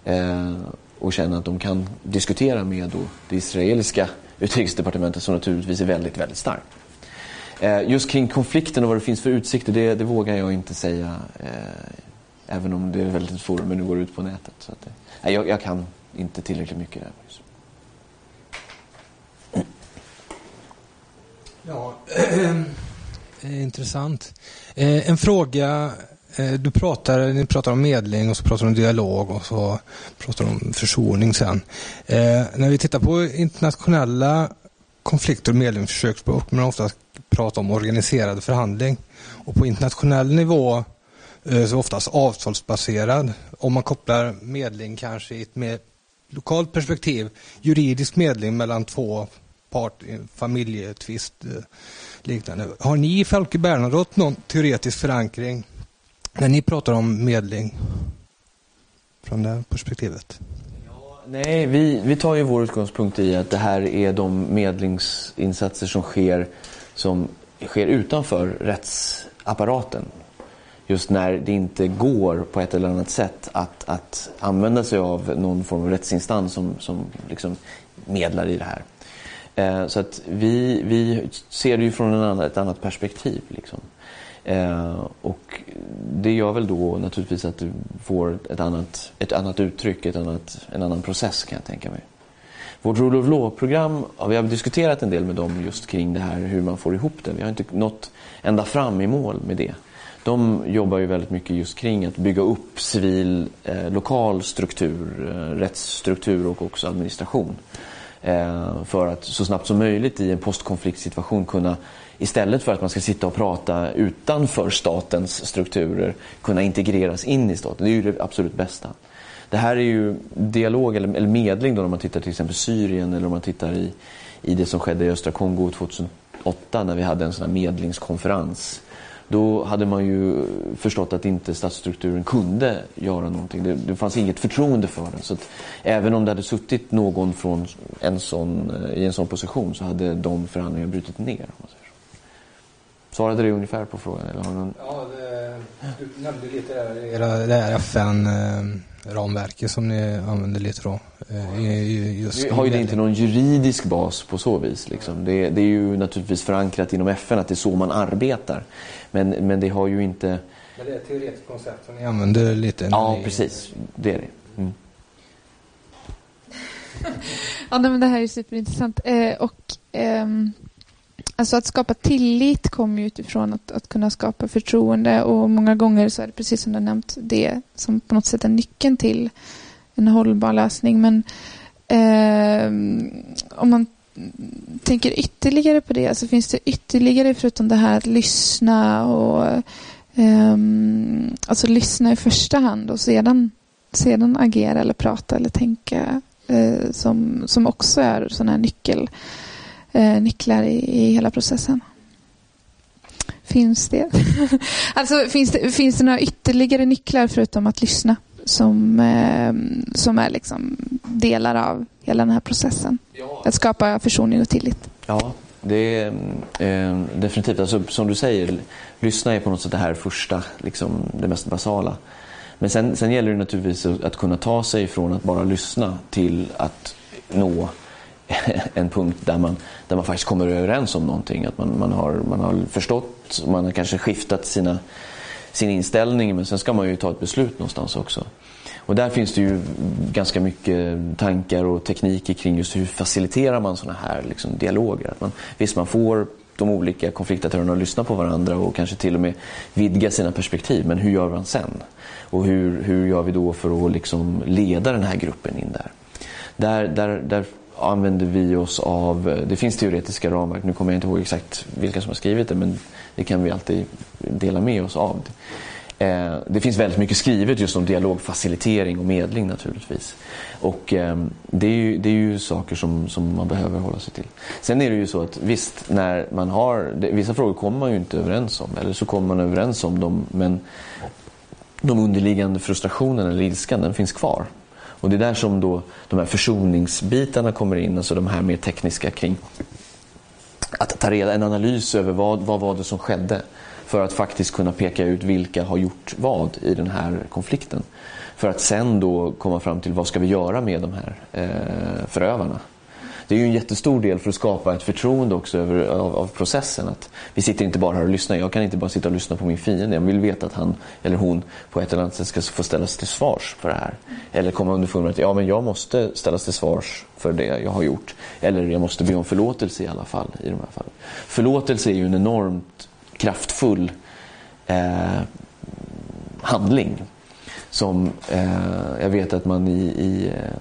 [SPEAKER 3] Eh, och känna att de kan diskutera med då det israeliska utrikesdepartementet som naturligtvis är väldigt, väldigt stark. Eh, just kring konflikten och vad det finns för utsikter, det, det vågar jag inte säga. Eh, även om det är ett väldigt forum, men nu går ut på nätet. Så att, eh, jag, jag, kan inte tillräckligt mycket där.
[SPEAKER 9] Ja, eh, intressant. Eh, en fråga Eh, du pratar, ni pratar om medling och så pratar om dialog och så pratar om försoning sen. Eh, när vi tittar på internationella konflikter och medlingsförsök så brukar man ofta prata om organiserad förhandling. Och på internationell nivå eh, så oftast avtalsbaserad. Om man kopplar medling kanske i ett mer lokalt perspektiv, juridisk medling mellan två parter, eh, familjetvist eh, liknande. Har ni i Folke Bernadotte någon teoretisk förankring när ni pratar om medling från det perspektivet?
[SPEAKER 3] nej, vi, vi tar ju vår utgångspunkt i att det här är de medlingsinsatser som sker, som sker utanför rättsapparaten. Just när det inte går på ett eller annat sätt att, att använda sig av någon form av rättsinstans som, som liksom medlar i det här. Eh, så att vi, vi ser det ju från en annan, ett annat perspektiv. Liksom. Eh, och det gör väl då naturligtvis att du får ett annat, ett annat uttryck, ett annat, en annan process kan jag tänka mig. Vårt Rule of Law-program, ja, vi har diskuterat en del med dem just kring det här hur man får ihop det. Vi har inte nått ända fram i mål med det. De jobbar ju väldigt mycket just kring att bygga upp civil, eh, lokal struktur, eh, rättsstruktur och också administration. Eh, för att så snabbt som möjligt i en postkonfliktsituation kunna istället för att man ska sitta och prata utanför statens strukturer kunna integreras in i staten. Det är ju det absolut bästa. Det här är ju dialog eller, eller medling då om man tittar till exempel Syrien eller om man tittar i, i det som skedde i östra Kongo 2008 när vi hade en sån här medlingskonferens. Då hade man ju förstått att inte statsstrukturen kunde göra någonting. Det, det fanns inget förtroende för den. Så även om det hade suttit någon från en sån, eh, i en sån position så hade de förhandlingarna brutit ner. Om man säger så. Svarade det ungefär på frågan? Eller har någon...
[SPEAKER 9] Ja, det, du nämnde lite där, det här FN... Eh ramverket som ni använder lite då.
[SPEAKER 3] Eh, just nu har ju det inte någon juridisk bas på så vis. Liksom. Det, det, är ju naturligtvis förankrat inom FN att det är så man arbetar. Men, men det har ju inte...
[SPEAKER 9] Men det är ett teoretiskt koncept som ni använder lite?
[SPEAKER 3] Ja,
[SPEAKER 9] ni...
[SPEAKER 3] precis. Det är det. Mm.
[SPEAKER 10] ja, men det här är superintressant. Eh, och, ehm, Alltså att skapa tillit kommer ju utifrån att, att kunna skapa förtroende och många gånger så är det precis som du nämnt det som på något sätt är nyckeln till en hållbar lösning. Men eh, om man tänker ytterligare på det så finns det ytterligare förutom det här att lyssna och eh, alltså lyssna i första hand och sedan, sedan agera eller prata eller tänka eh, som, som också är sådana här nyckel eh, nycklar i, i hela processen. Finns det? alltså finns det, finns det några ytterligare nycklar förutom att lyssna som, eh, som är liksom delar av hela den här processen? Ja. Att skapa försoning och tillit.
[SPEAKER 3] Ja, det är eh, definitivt. Alltså, som du säger, lyssna är på något sätt det här första, liksom, det mest basala. Men sen, sen gäller det naturligtvis att kunna ta sig från att bara lyssna till att nå en punkt där man, där man faktiskt kommer överens om någonting. Att man, man, har, man har förstått, man har kanske skiftat sina, sin inställning men sen ska man ju ta ett beslut någonstans också. Och där finns det ju ganska mycket tankar och tekniker kring just hur faciliterar man sådana här liksom, dialoger. Att man, visst, man får de olika konfliktaktörerna att lyssna på varandra och kanske till och med vidga sina perspektiv. Men hur gör man sen? Och hur, hur gör vi då för att liksom leda den här gruppen in där? Där, där, där använder vi oss av, eh, det finns teoretiska ramverk, nu kommer jag inte ihåg exakt vilka som har skrivit det men det kan vi alltid dela med oss av. Eh, det finns väldigt mycket skrivet just om dialogfacilitering och medling naturligtvis. Och eh, det är ju, det är ju saker som, som man behöver hålla sig till. Sen är det ju så att visst, när man har, vissa frågor kommer man ju inte överens om eller så kommer man överens om dem men de underliggande frustrationen eller ilskan den finns kvar. Och det är där som då de här försoningsbitarna kommer in, alltså de här mer tekniska kring att ta reda en analys över vad, vad var det som skedde för att faktiskt kunna peka ut vilka har gjort vad i den här konflikten. För att sen då komma fram till vad ska vi göra med de här eh, förövarna det är ju en jättestor del för att skapa ett förtroende också över, av, av, processen. Att vi sitter inte bara här och lyssnar. Jag kan inte bara sitta och lyssna på min fiende. Jag vill veta att han eller hon på ett eller annat sätt ska få ställas till svars för det här. Eller komma underfund med att ja, men jag måste ställas till svars för det jag har gjort. Eller jag måste be om förlåtelse i alla fall. i de här fallen. Förlåtelse är ju en enormt kraftfull eh, handling. Som eh, jag vet att man i, i, eh,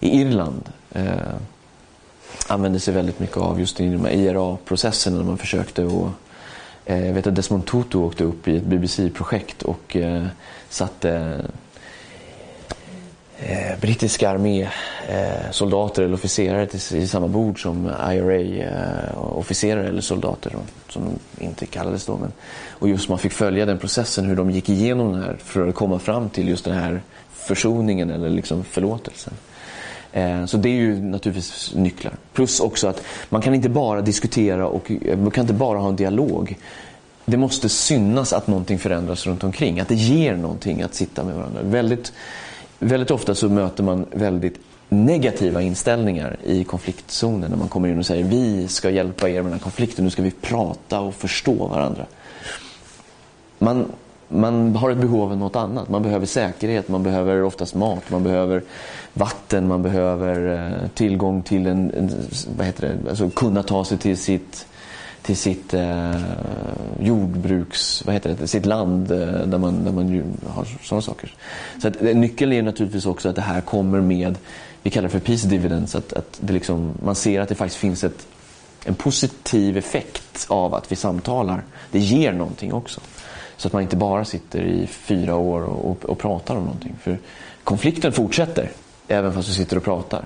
[SPEAKER 3] i Irland eh, använde sig väldigt mycket av just i de här IRA-processerna när man försökte och eh, jag vet att Desmond Tutu åkte upp i ett BBC-projekt och eh, satte eh, brittiska armésoldater eh, eller officerare till, i samma bord som IRA-officerare eh, eller soldater som de inte kallades då. Men, och just man fick följa den processen, hur de gick igenom det här för att komma fram till just den här försoningen eller liksom förlåtelsen. Eh, så det är ju naturligtvis nycklar. Plus också att man kan inte bara diskutera och eh, man kan inte bara ha en dialog. Det måste synas att någonting förändras runt omkring. Att det ger någonting att sitta med varandra. Väldigt, väldigt ofta så möter man väldigt negativa inställningar i konfliktzonen när man kommer in och säger vi ska hjälpa er med den här konflikten, nu ska vi prata och förstå varandra. Man, man har ett behov av något annat. Man behöver säkerhet, man behöver oftast mat, man behöver vatten, man behöver eh, tillgång till en, en, vad heter det, alltså kunna ta sig till sitt till sitt eh, jordbruks, vad heter det, sitt land eh, där man, där man har sådana saker. Så att, eh, nyckeln är naturligtvis också att det här kommer med vi kallar det för peace dividends, att, att det liksom, man ser att det faktiskt finns ett, en positiv effekt av att vi samtalar. Det ger någonting också. Så att man inte bara sitter i fyra år och, och, och pratar om någonting. För konflikten fortsätter, även fast vi sitter och pratar.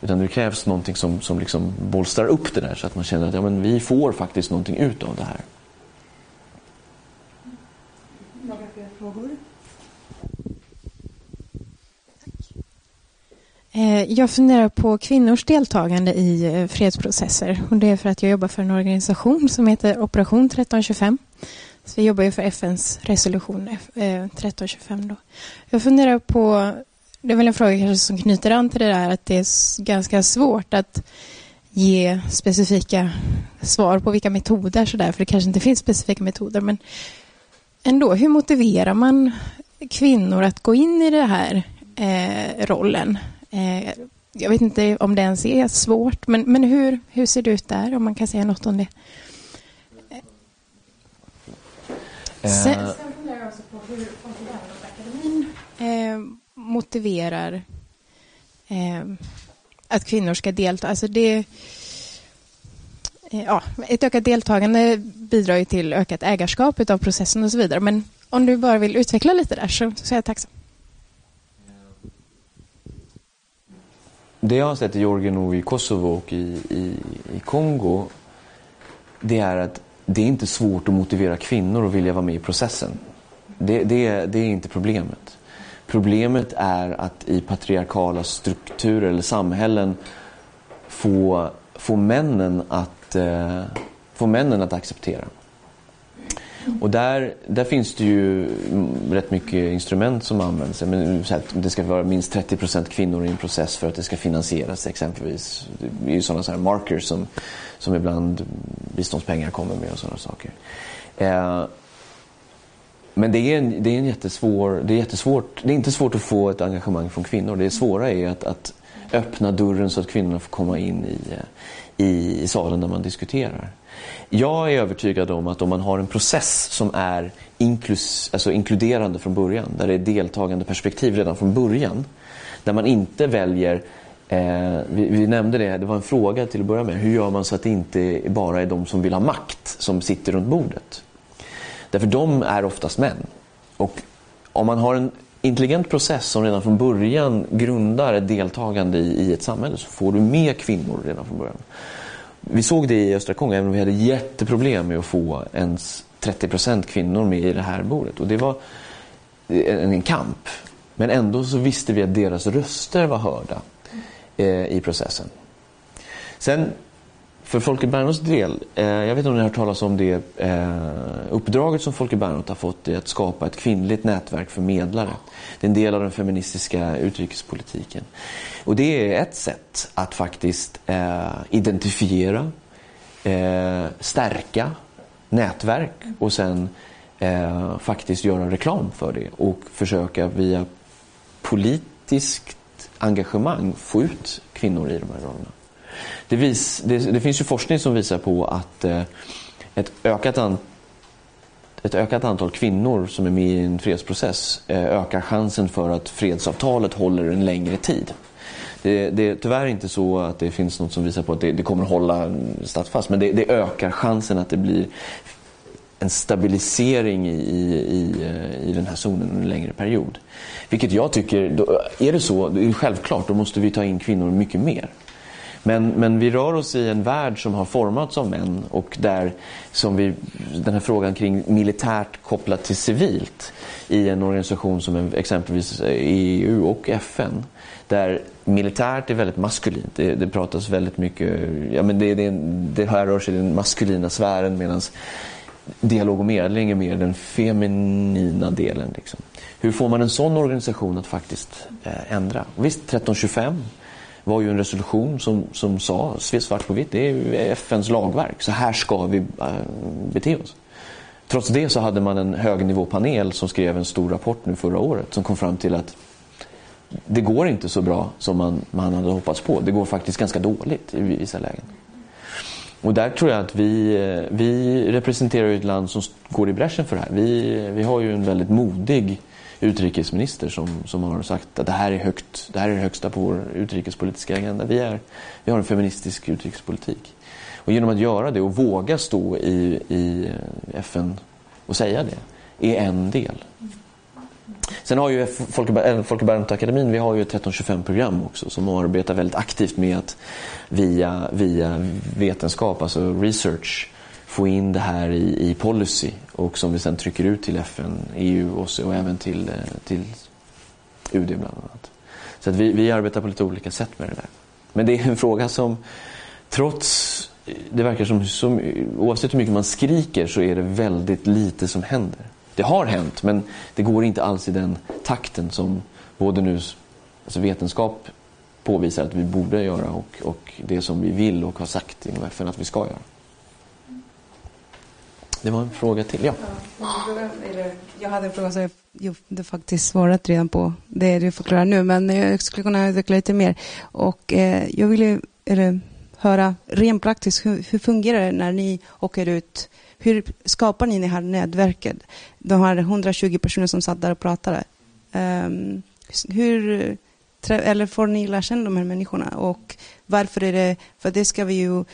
[SPEAKER 3] Utan det krävs någonting som, som liksom bolstrar upp det där så att man känner att ja, men vi får faktiskt någonting ut av det här.
[SPEAKER 2] Några fler frågor?
[SPEAKER 4] Eh, Jag funderar på kvinnors deltagande i eh, fredsprocesser. Och det är för att jag jobbar för en organisation som heter Operation 1325. Så vi jobbar ju för FNs resolution eh, 1325. Då. Jag funderar på, det är väl en fråga kanske som knyter an till det där att det är ganska svårt att ge specifika svar på vilka metoder sådär, för det kanske inte finns specifika metoder. Men ändå, hur motiverar man kvinnor att gå in i den här eh, rollen? Eh, jag vet inte om det ens är svårt, men, men hur, hur ser det ut där? Om man kan säga något om det.
[SPEAKER 3] Eh,
[SPEAKER 4] Sen, sen funderar jag också på hur Folke eh, motiverar eh, att kvinnor ska delta. Alltså det, eh, ja, ett ökat deltagande bidrar ju till ökat ägarskap av processen och så vidare. Men om du bara vill utveckla lite där så, så är jag tacksam.
[SPEAKER 3] Det jag har sett i Georgien och i Kosovo och i, i, i Kongo det är att det är inte svårt att motivera kvinnor att vilja vara med i processen. Det, det, det är inte problemet. Problemet är att i patriarkala strukturer eller samhällen få, få, männen, att, eh, få männen att acceptera. Och där, där finns det ju rätt mycket instrument som används. Men så här, det ska vara minst 30% kvinnor i en process för att det ska finansieras exempelvis. Det är ju sådana så här markers som, som ibland biståndspengar kommer med och sådana saker. Eh, men det är, en, det, är en jättesvår, det är jättesvårt. Det är inte svårt att få ett engagemang från kvinnor. Det svåra är att, att öppna dörren så att kvinnorna får komma in i, i, i salen där man diskuterar. Jag är övertygad om att om man har en process som är inklus, alltså inkluderande från början, där det är deltagande perspektiv redan från början, där man inte väljer Eh, vi, vi, nämnde det, det var en fråga till att börja med. Hur gör man så att det inte bara är de som vill ha makt som sitter runt bordet? Därför de är oftast män. Och om man har en intelligent process som redan från början grundar ett deltagande i, i ett samhälle så får du med kvinnor redan från början. Vi såg det i Östra Kongo, även om vi hade jätteproblem med att få ens 30% kvinnor med i det här bordet. Och det var en, en kamp. Men ändå så visste vi att deras röster var hörda Eh, i processen. Sen för Folke Bernadottes del, eh, jag vet inte om ni har hört talas om det eh, uppdraget som Folke Bernadotte har fått i att skapa ett kvinnligt nätverk för medlare. Det är en del av den feministiska utrikespolitiken. Och det är ett sätt att faktiskt eh, identifiera, eh, stärka nätverk och sen eh, faktiskt göra reklam för det och försöka via politiskt engagemang få ut kvinnor i de här rollerna. Det, vis, det, det, finns ju forskning som visar på att eh, ett, ökat an, ett ökat antal kvinnor som är med i en fredsprocess eh, ökar chansen för att fredsavtalet håller en längre tid. Det, det är tyvärr inte så att det finns något som visar på att det, det kommer hålla stadsfast men det, det, ökar chansen att det blir en stabilisering i, i, eh, i den här zonen under en längre period. Vilket jag tycker, då, är det så, det är självklart, då måste vi ta in kvinnor mycket mer. Men, men vi rör oss i en värld som har formats av män och där som vi, den här frågan kring militärt kopplat till civilt i en organisation som exempelvis eh, EU och FN där militärt är väldigt maskulint. Det, det pratas väldigt mycket, ja men det, det, det här rör sig i den maskulina sfären medan dialog och medling är mer den feminina delen. Liksom. Hur får man en sån organisation att faktiskt eh, ändra? Och visst, 1325 var ju en resolution som, som sa svart på vitt, det är FNs lagverk. Så här ska vi eh, bete oss. Trots det så hade man en högnivåpanel som skrev en stor rapport nu förra året som kom fram till att det går inte så bra som man, man hade hoppats på. Det går faktiskt ganska dåligt i vissa lägen. Och där tror jag att vi, eh, vi representerar ett land som går i bräschen för det här. Vi, vi har ju en väldigt modig utrikesminister som, som har sagt att det här är högt, det här är det högsta på vår utrikespolitiska agenda. Vi, är, vi har en feministisk utrikespolitik. Och genom att göra det och våga stå i, i eh, FN och säga det är en del. Sen har ju Folke, Folke Bernadotte-akademin, vi har ju ett 1325-program också som arbetar väldigt aktivt med att via, via vetenskap, alltså research, få in det här i, i policy och som vi sen trycker ut till FN, EU och, och även till, eh, till UD bland annat. Så att vi, vi arbetar på lite olika sätt med det där. Men det är en fråga som trots, det verkar som, som oavsett hur mycket man skriker så är det väldigt lite som händer. Det har hänt men det går inte alls i den takten som både nu alltså vetenskap påvisar att vi borde göra och, och det som vi vill och har sagt inom FN att vi ska göra. Det var en fråga till, ja.
[SPEAKER 6] Jag hade en fråga som jag du faktiskt svarat redan på det du förklarar nu, men jag skulle kunna utveckla lite mer. Och eh, jag ville eller, höra rent praktiskt, hur, hur fungerar det när ni åker ut? Hur skapar ni det här nätverket? De här 120 personer som satt där och pratade. Um, hur, eller får ni lära känna de här människorna? Och varför är det, för det ska vi ju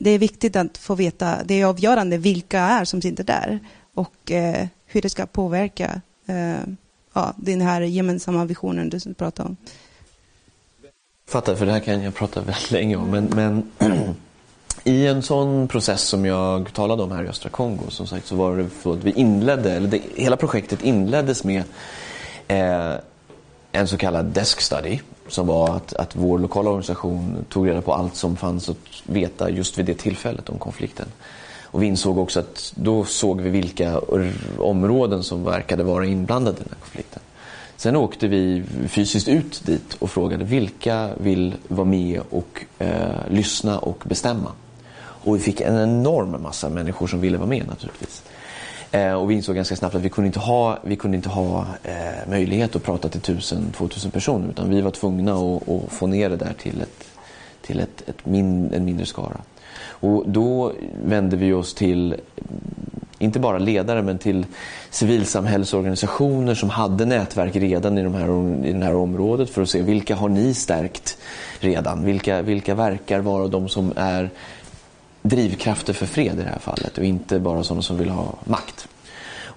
[SPEAKER 6] det är viktigt att få veta, det är avgörande vilka är som sitter där och eh, hur det ska påverka eh, ja, den här gemensamma visionen du pratar om.
[SPEAKER 3] Fattar, för det här kan jag prata väldigt länge om. Men, men i en sån process som jag talade om här i östra Kongo, som sagt, så var det så att vi inledde, eller det, hela projektet inleddes med eh, en så kallad desk study som var att, att vår lokala organisation tog reda på allt som fanns att veta just vid det tillfället om konflikten. Och vi insåg också att då såg vi vilka områden som verkade vara inblandade i den här konflikten. Sen åkte vi fysiskt ut dit och frågade vilka vill vara med och eh, lyssna och bestämma. Och vi fick en enorm massa människor som ville vara med naturligtvis. Eh, och vi insåg ganska snabbt att vi kunde inte ha, vi kunde inte ha eh, möjlighet att prata till 1000-2000 personer utan vi var tvungna att, att, få ner det där till, ett, till ett, ett min, en mindre skara. Och då vände vi oss till inte bara ledare men till civilsamhällsorganisationer som hade nätverk redan i, de här, i det här området för att se vilka har ni stärkt redan? Vilka, vilka verkar vara de som är drivkrafter för fred i det här fallet och inte bara sådana som vill ha makt.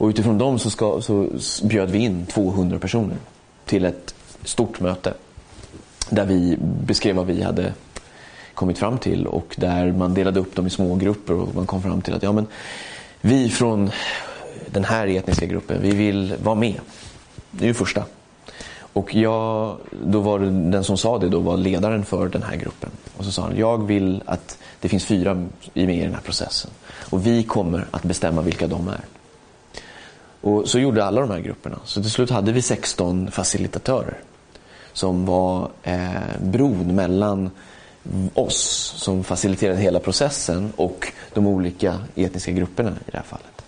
[SPEAKER 3] Och utifrån dem så, ska, så bjöd vi in 200 personer till ett stort möte där vi beskrev vad vi hade kommit fram till och där man delade upp dem i små grupper och man kom fram till att ja, men vi från den här etniska gruppen, vi vill vara med. Det är ju första. Och jag, då var det, den som sa det då var ledaren för den här gruppen. Och så sa han, jag vill att det finns fyra med i den här processen. Och vi kommer att bestämma vilka de är. Och så gjorde alla de här grupperna. Så till slut hade vi 16 facilitatörer. Som var eh, bron mellan oss som faciliterade hela processen och de olika etniska grupperna i det här fallet.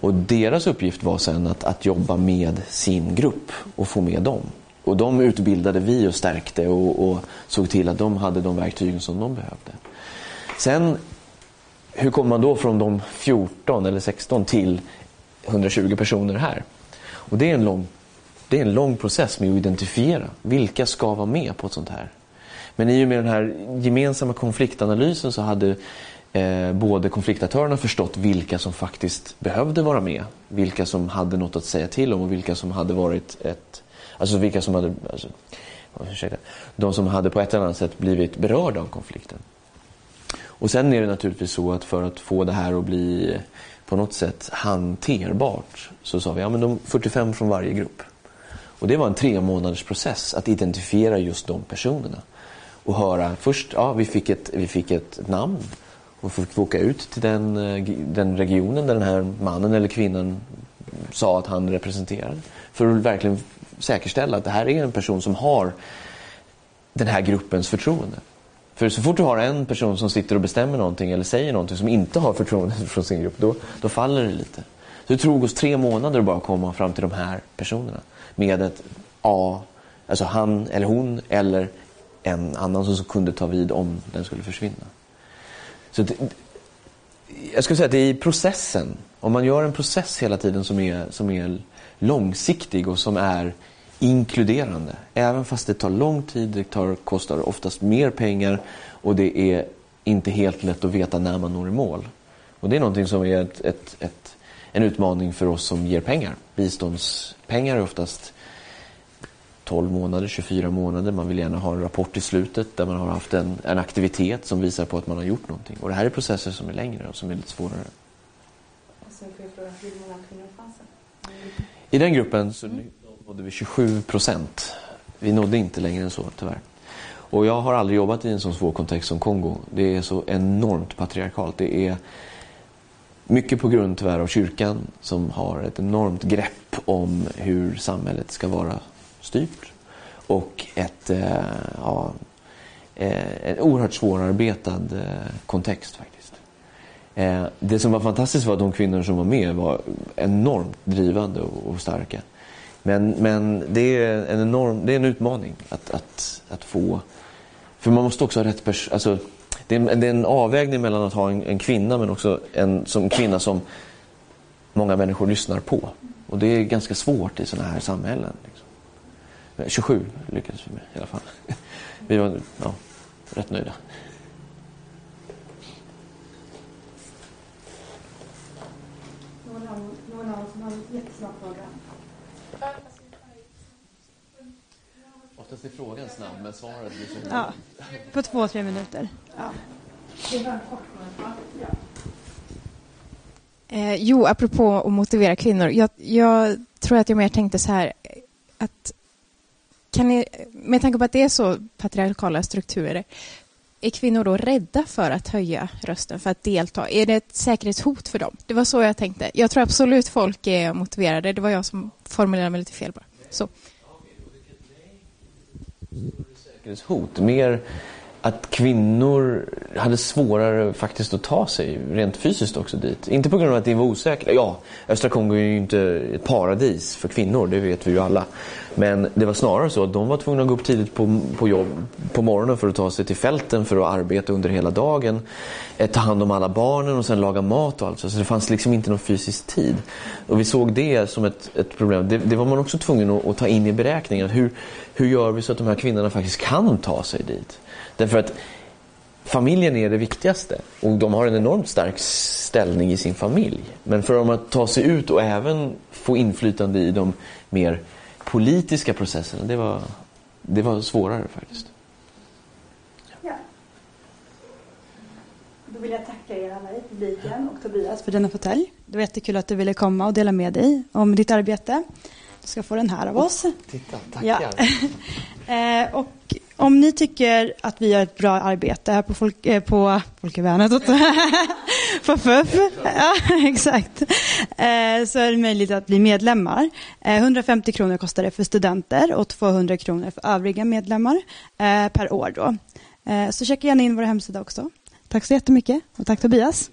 [SPEAKER 3] Och deras uppgift var sen att, att jobba med sin grupp och få med dem. Och de utbildade vi och stärkte och, och såg till att de hade de verktygen som de behövde. Sen, hur kommer man då från de 14 eller 16 till 120 personer här? Och det är en lång, det är en lång process med att identifiera vilka ska vara med på ett sånt här. Men i och med den här gemensamma konfliktanalysen så hade eh, både konfliktaktörerna förstått vilka som faktiskt behövde vara med. Vilka som hade något att säga till om och vilka som hade varit ett... Alltså vilka som hade... Alltså, ursäkta, de som hade på ett eller annat sätt blivit berörda av konflikten. Och sen är det naturligtvis så att för att få det här att bli eh, på något sätt hanterbart så sa vi ja men de 45 från varje grupp. Och det var en tre månaders process att identifiera just de personerna. Och höra först, ja vi fick ett, vi fick ett namn och fick åka ut till den, eh, den regionen där den här mannen eller kvinnan sa att han representerade. För att verkligen säkerställa att det här är en person som har den här gruppens förtroende. För så fort du har en person som sitter och bestämmer någonting eller säger någonting som inte har förtroende från sin grupp, då, då faller det lite. Så det tog oss tre månader att bara komma fram till de här personerna. Med ett A, alltså han eller hon eller en annan som kunde ta vid om den skulle försvinna. Så det, jag skulle säga att det är i processen, om man gör en process hela tiden som är, som är långsiktig och som är inkluderande. Även fast det tar lång tid, det tar, kostar oftast mer pengar och det är inte helt lätt att veta när man når i mål. Och det är någonting som är ett, ett, ett, en utmaning för oss som ger pengar. Biståndspengar är oftast 12 månader, 24 månader. Man vill gärna ha en rapport i slutet där man har haft en, en aktivitet som visar på att man har gjort någonting. Och det här är processer som är längre och som är lite svårare. I den gruppen så nådde vi 27 procent. Vi nådde inte längre än så tyvärr. Och jag har aldrig jobbat i en så svår kontext som Kongo. Det är så enormt patriarkalt. Det är mycket på grund tyvärr av kyrkan som har ett enormt grepp om hur samhället ska vara styrt. Och ett, eh, ja, eh, en oerhört svårarbetad eh, kontext faktiskt. Eh, det som var fantastiskt var att de kvinnor som var med var enormt drivande och, och starka. Men, men det, är en enorm, det är en utmaning att, att, att få... För man måste också ha rätt person... Alltså, det, är, det är en avvägning mellan att ha en, en, kvinna men också en som kvinna som många människor lyssnar på. Och det är ganska svårt i sådana här samhällen. Liksom. 27 lyckades vi med i alla fall. Vi var ja, rätt nöjda.
[SPEAKER 2] Någon annan som har en jättesnabb fråga?
[SPEAKER 3] Oftast är frågan snabb, men svaret blir så...
[SPEAKER 2] Ja, på två, tre minuter. Ja.
[SPEAKER 4] Eh, jo, apropå att motivera kvinnor. Jag, jag, tror att jag mer tänkte så här att kan ni, med tanke på att det är så patriarkala strukturer, är kvinnor då rädda för att höja rösten, för att delta? Är det ett säkerhetshot för dem? Det var så jag tänkte. Jag tror absolut folk är motiverade. Det var jag som formulerade mig lite fel bara. Så.
[SPEAKER 3] Säkerhetshot, mer att kvinnor hade svårare faktiskt att ta sig rent fysiskt också dit. Inte på grund av att det var osäkert. Ja, östra Kongo är ju inte ett paradis för kvinnor, det vet vi ju alla. Men det var snarare så att de var tvungna att gå upp tidigt på, på jobb på morgonen för att ta sig till fälten för att arbeta under hela dagen. Eh, ta hand om alla barnen och sen laga mat och allt. Så det fanns liksom inte någon fysisk tid. Och vi såg det som ett, ett problem. Det, det, var man också tvungen att, att ta in i beräkningen. Hur, hur gör vi så att de här kvinnorna faktiskt kan ta sig dit? Därför att familjen är det viktigaste och de har en enormt stark ställning i sin familj. Men för dem att ta sig ut och även få inflytande i de mer politiska processerna, det var, det var svårare faktiskt.
[SPEAKER 2] Ja. Då vill jag tacka er alla i publiken och Tobias för denna fåtölj. Det var jättekul att du ville komma och dela med dig om ditt arbete. Du ska få den här av oss.
[SPEAKER 3] Titta, tackar.
[SPEAKER 2] Ja. eh, och om ni tycker att vi gör ett bra arbete här på, folk, eh, på Folkevärnet, på FUF, ja, exakt, eh, så är det möjligt att bli medlemmar. Eh, 150 kronor kostar det för studenter och 200 kronor för övriga medlemmar eh, per år. Då. Eh, så checka gärna in vår hemsida också. Tack så jättemycket och tack Tobias.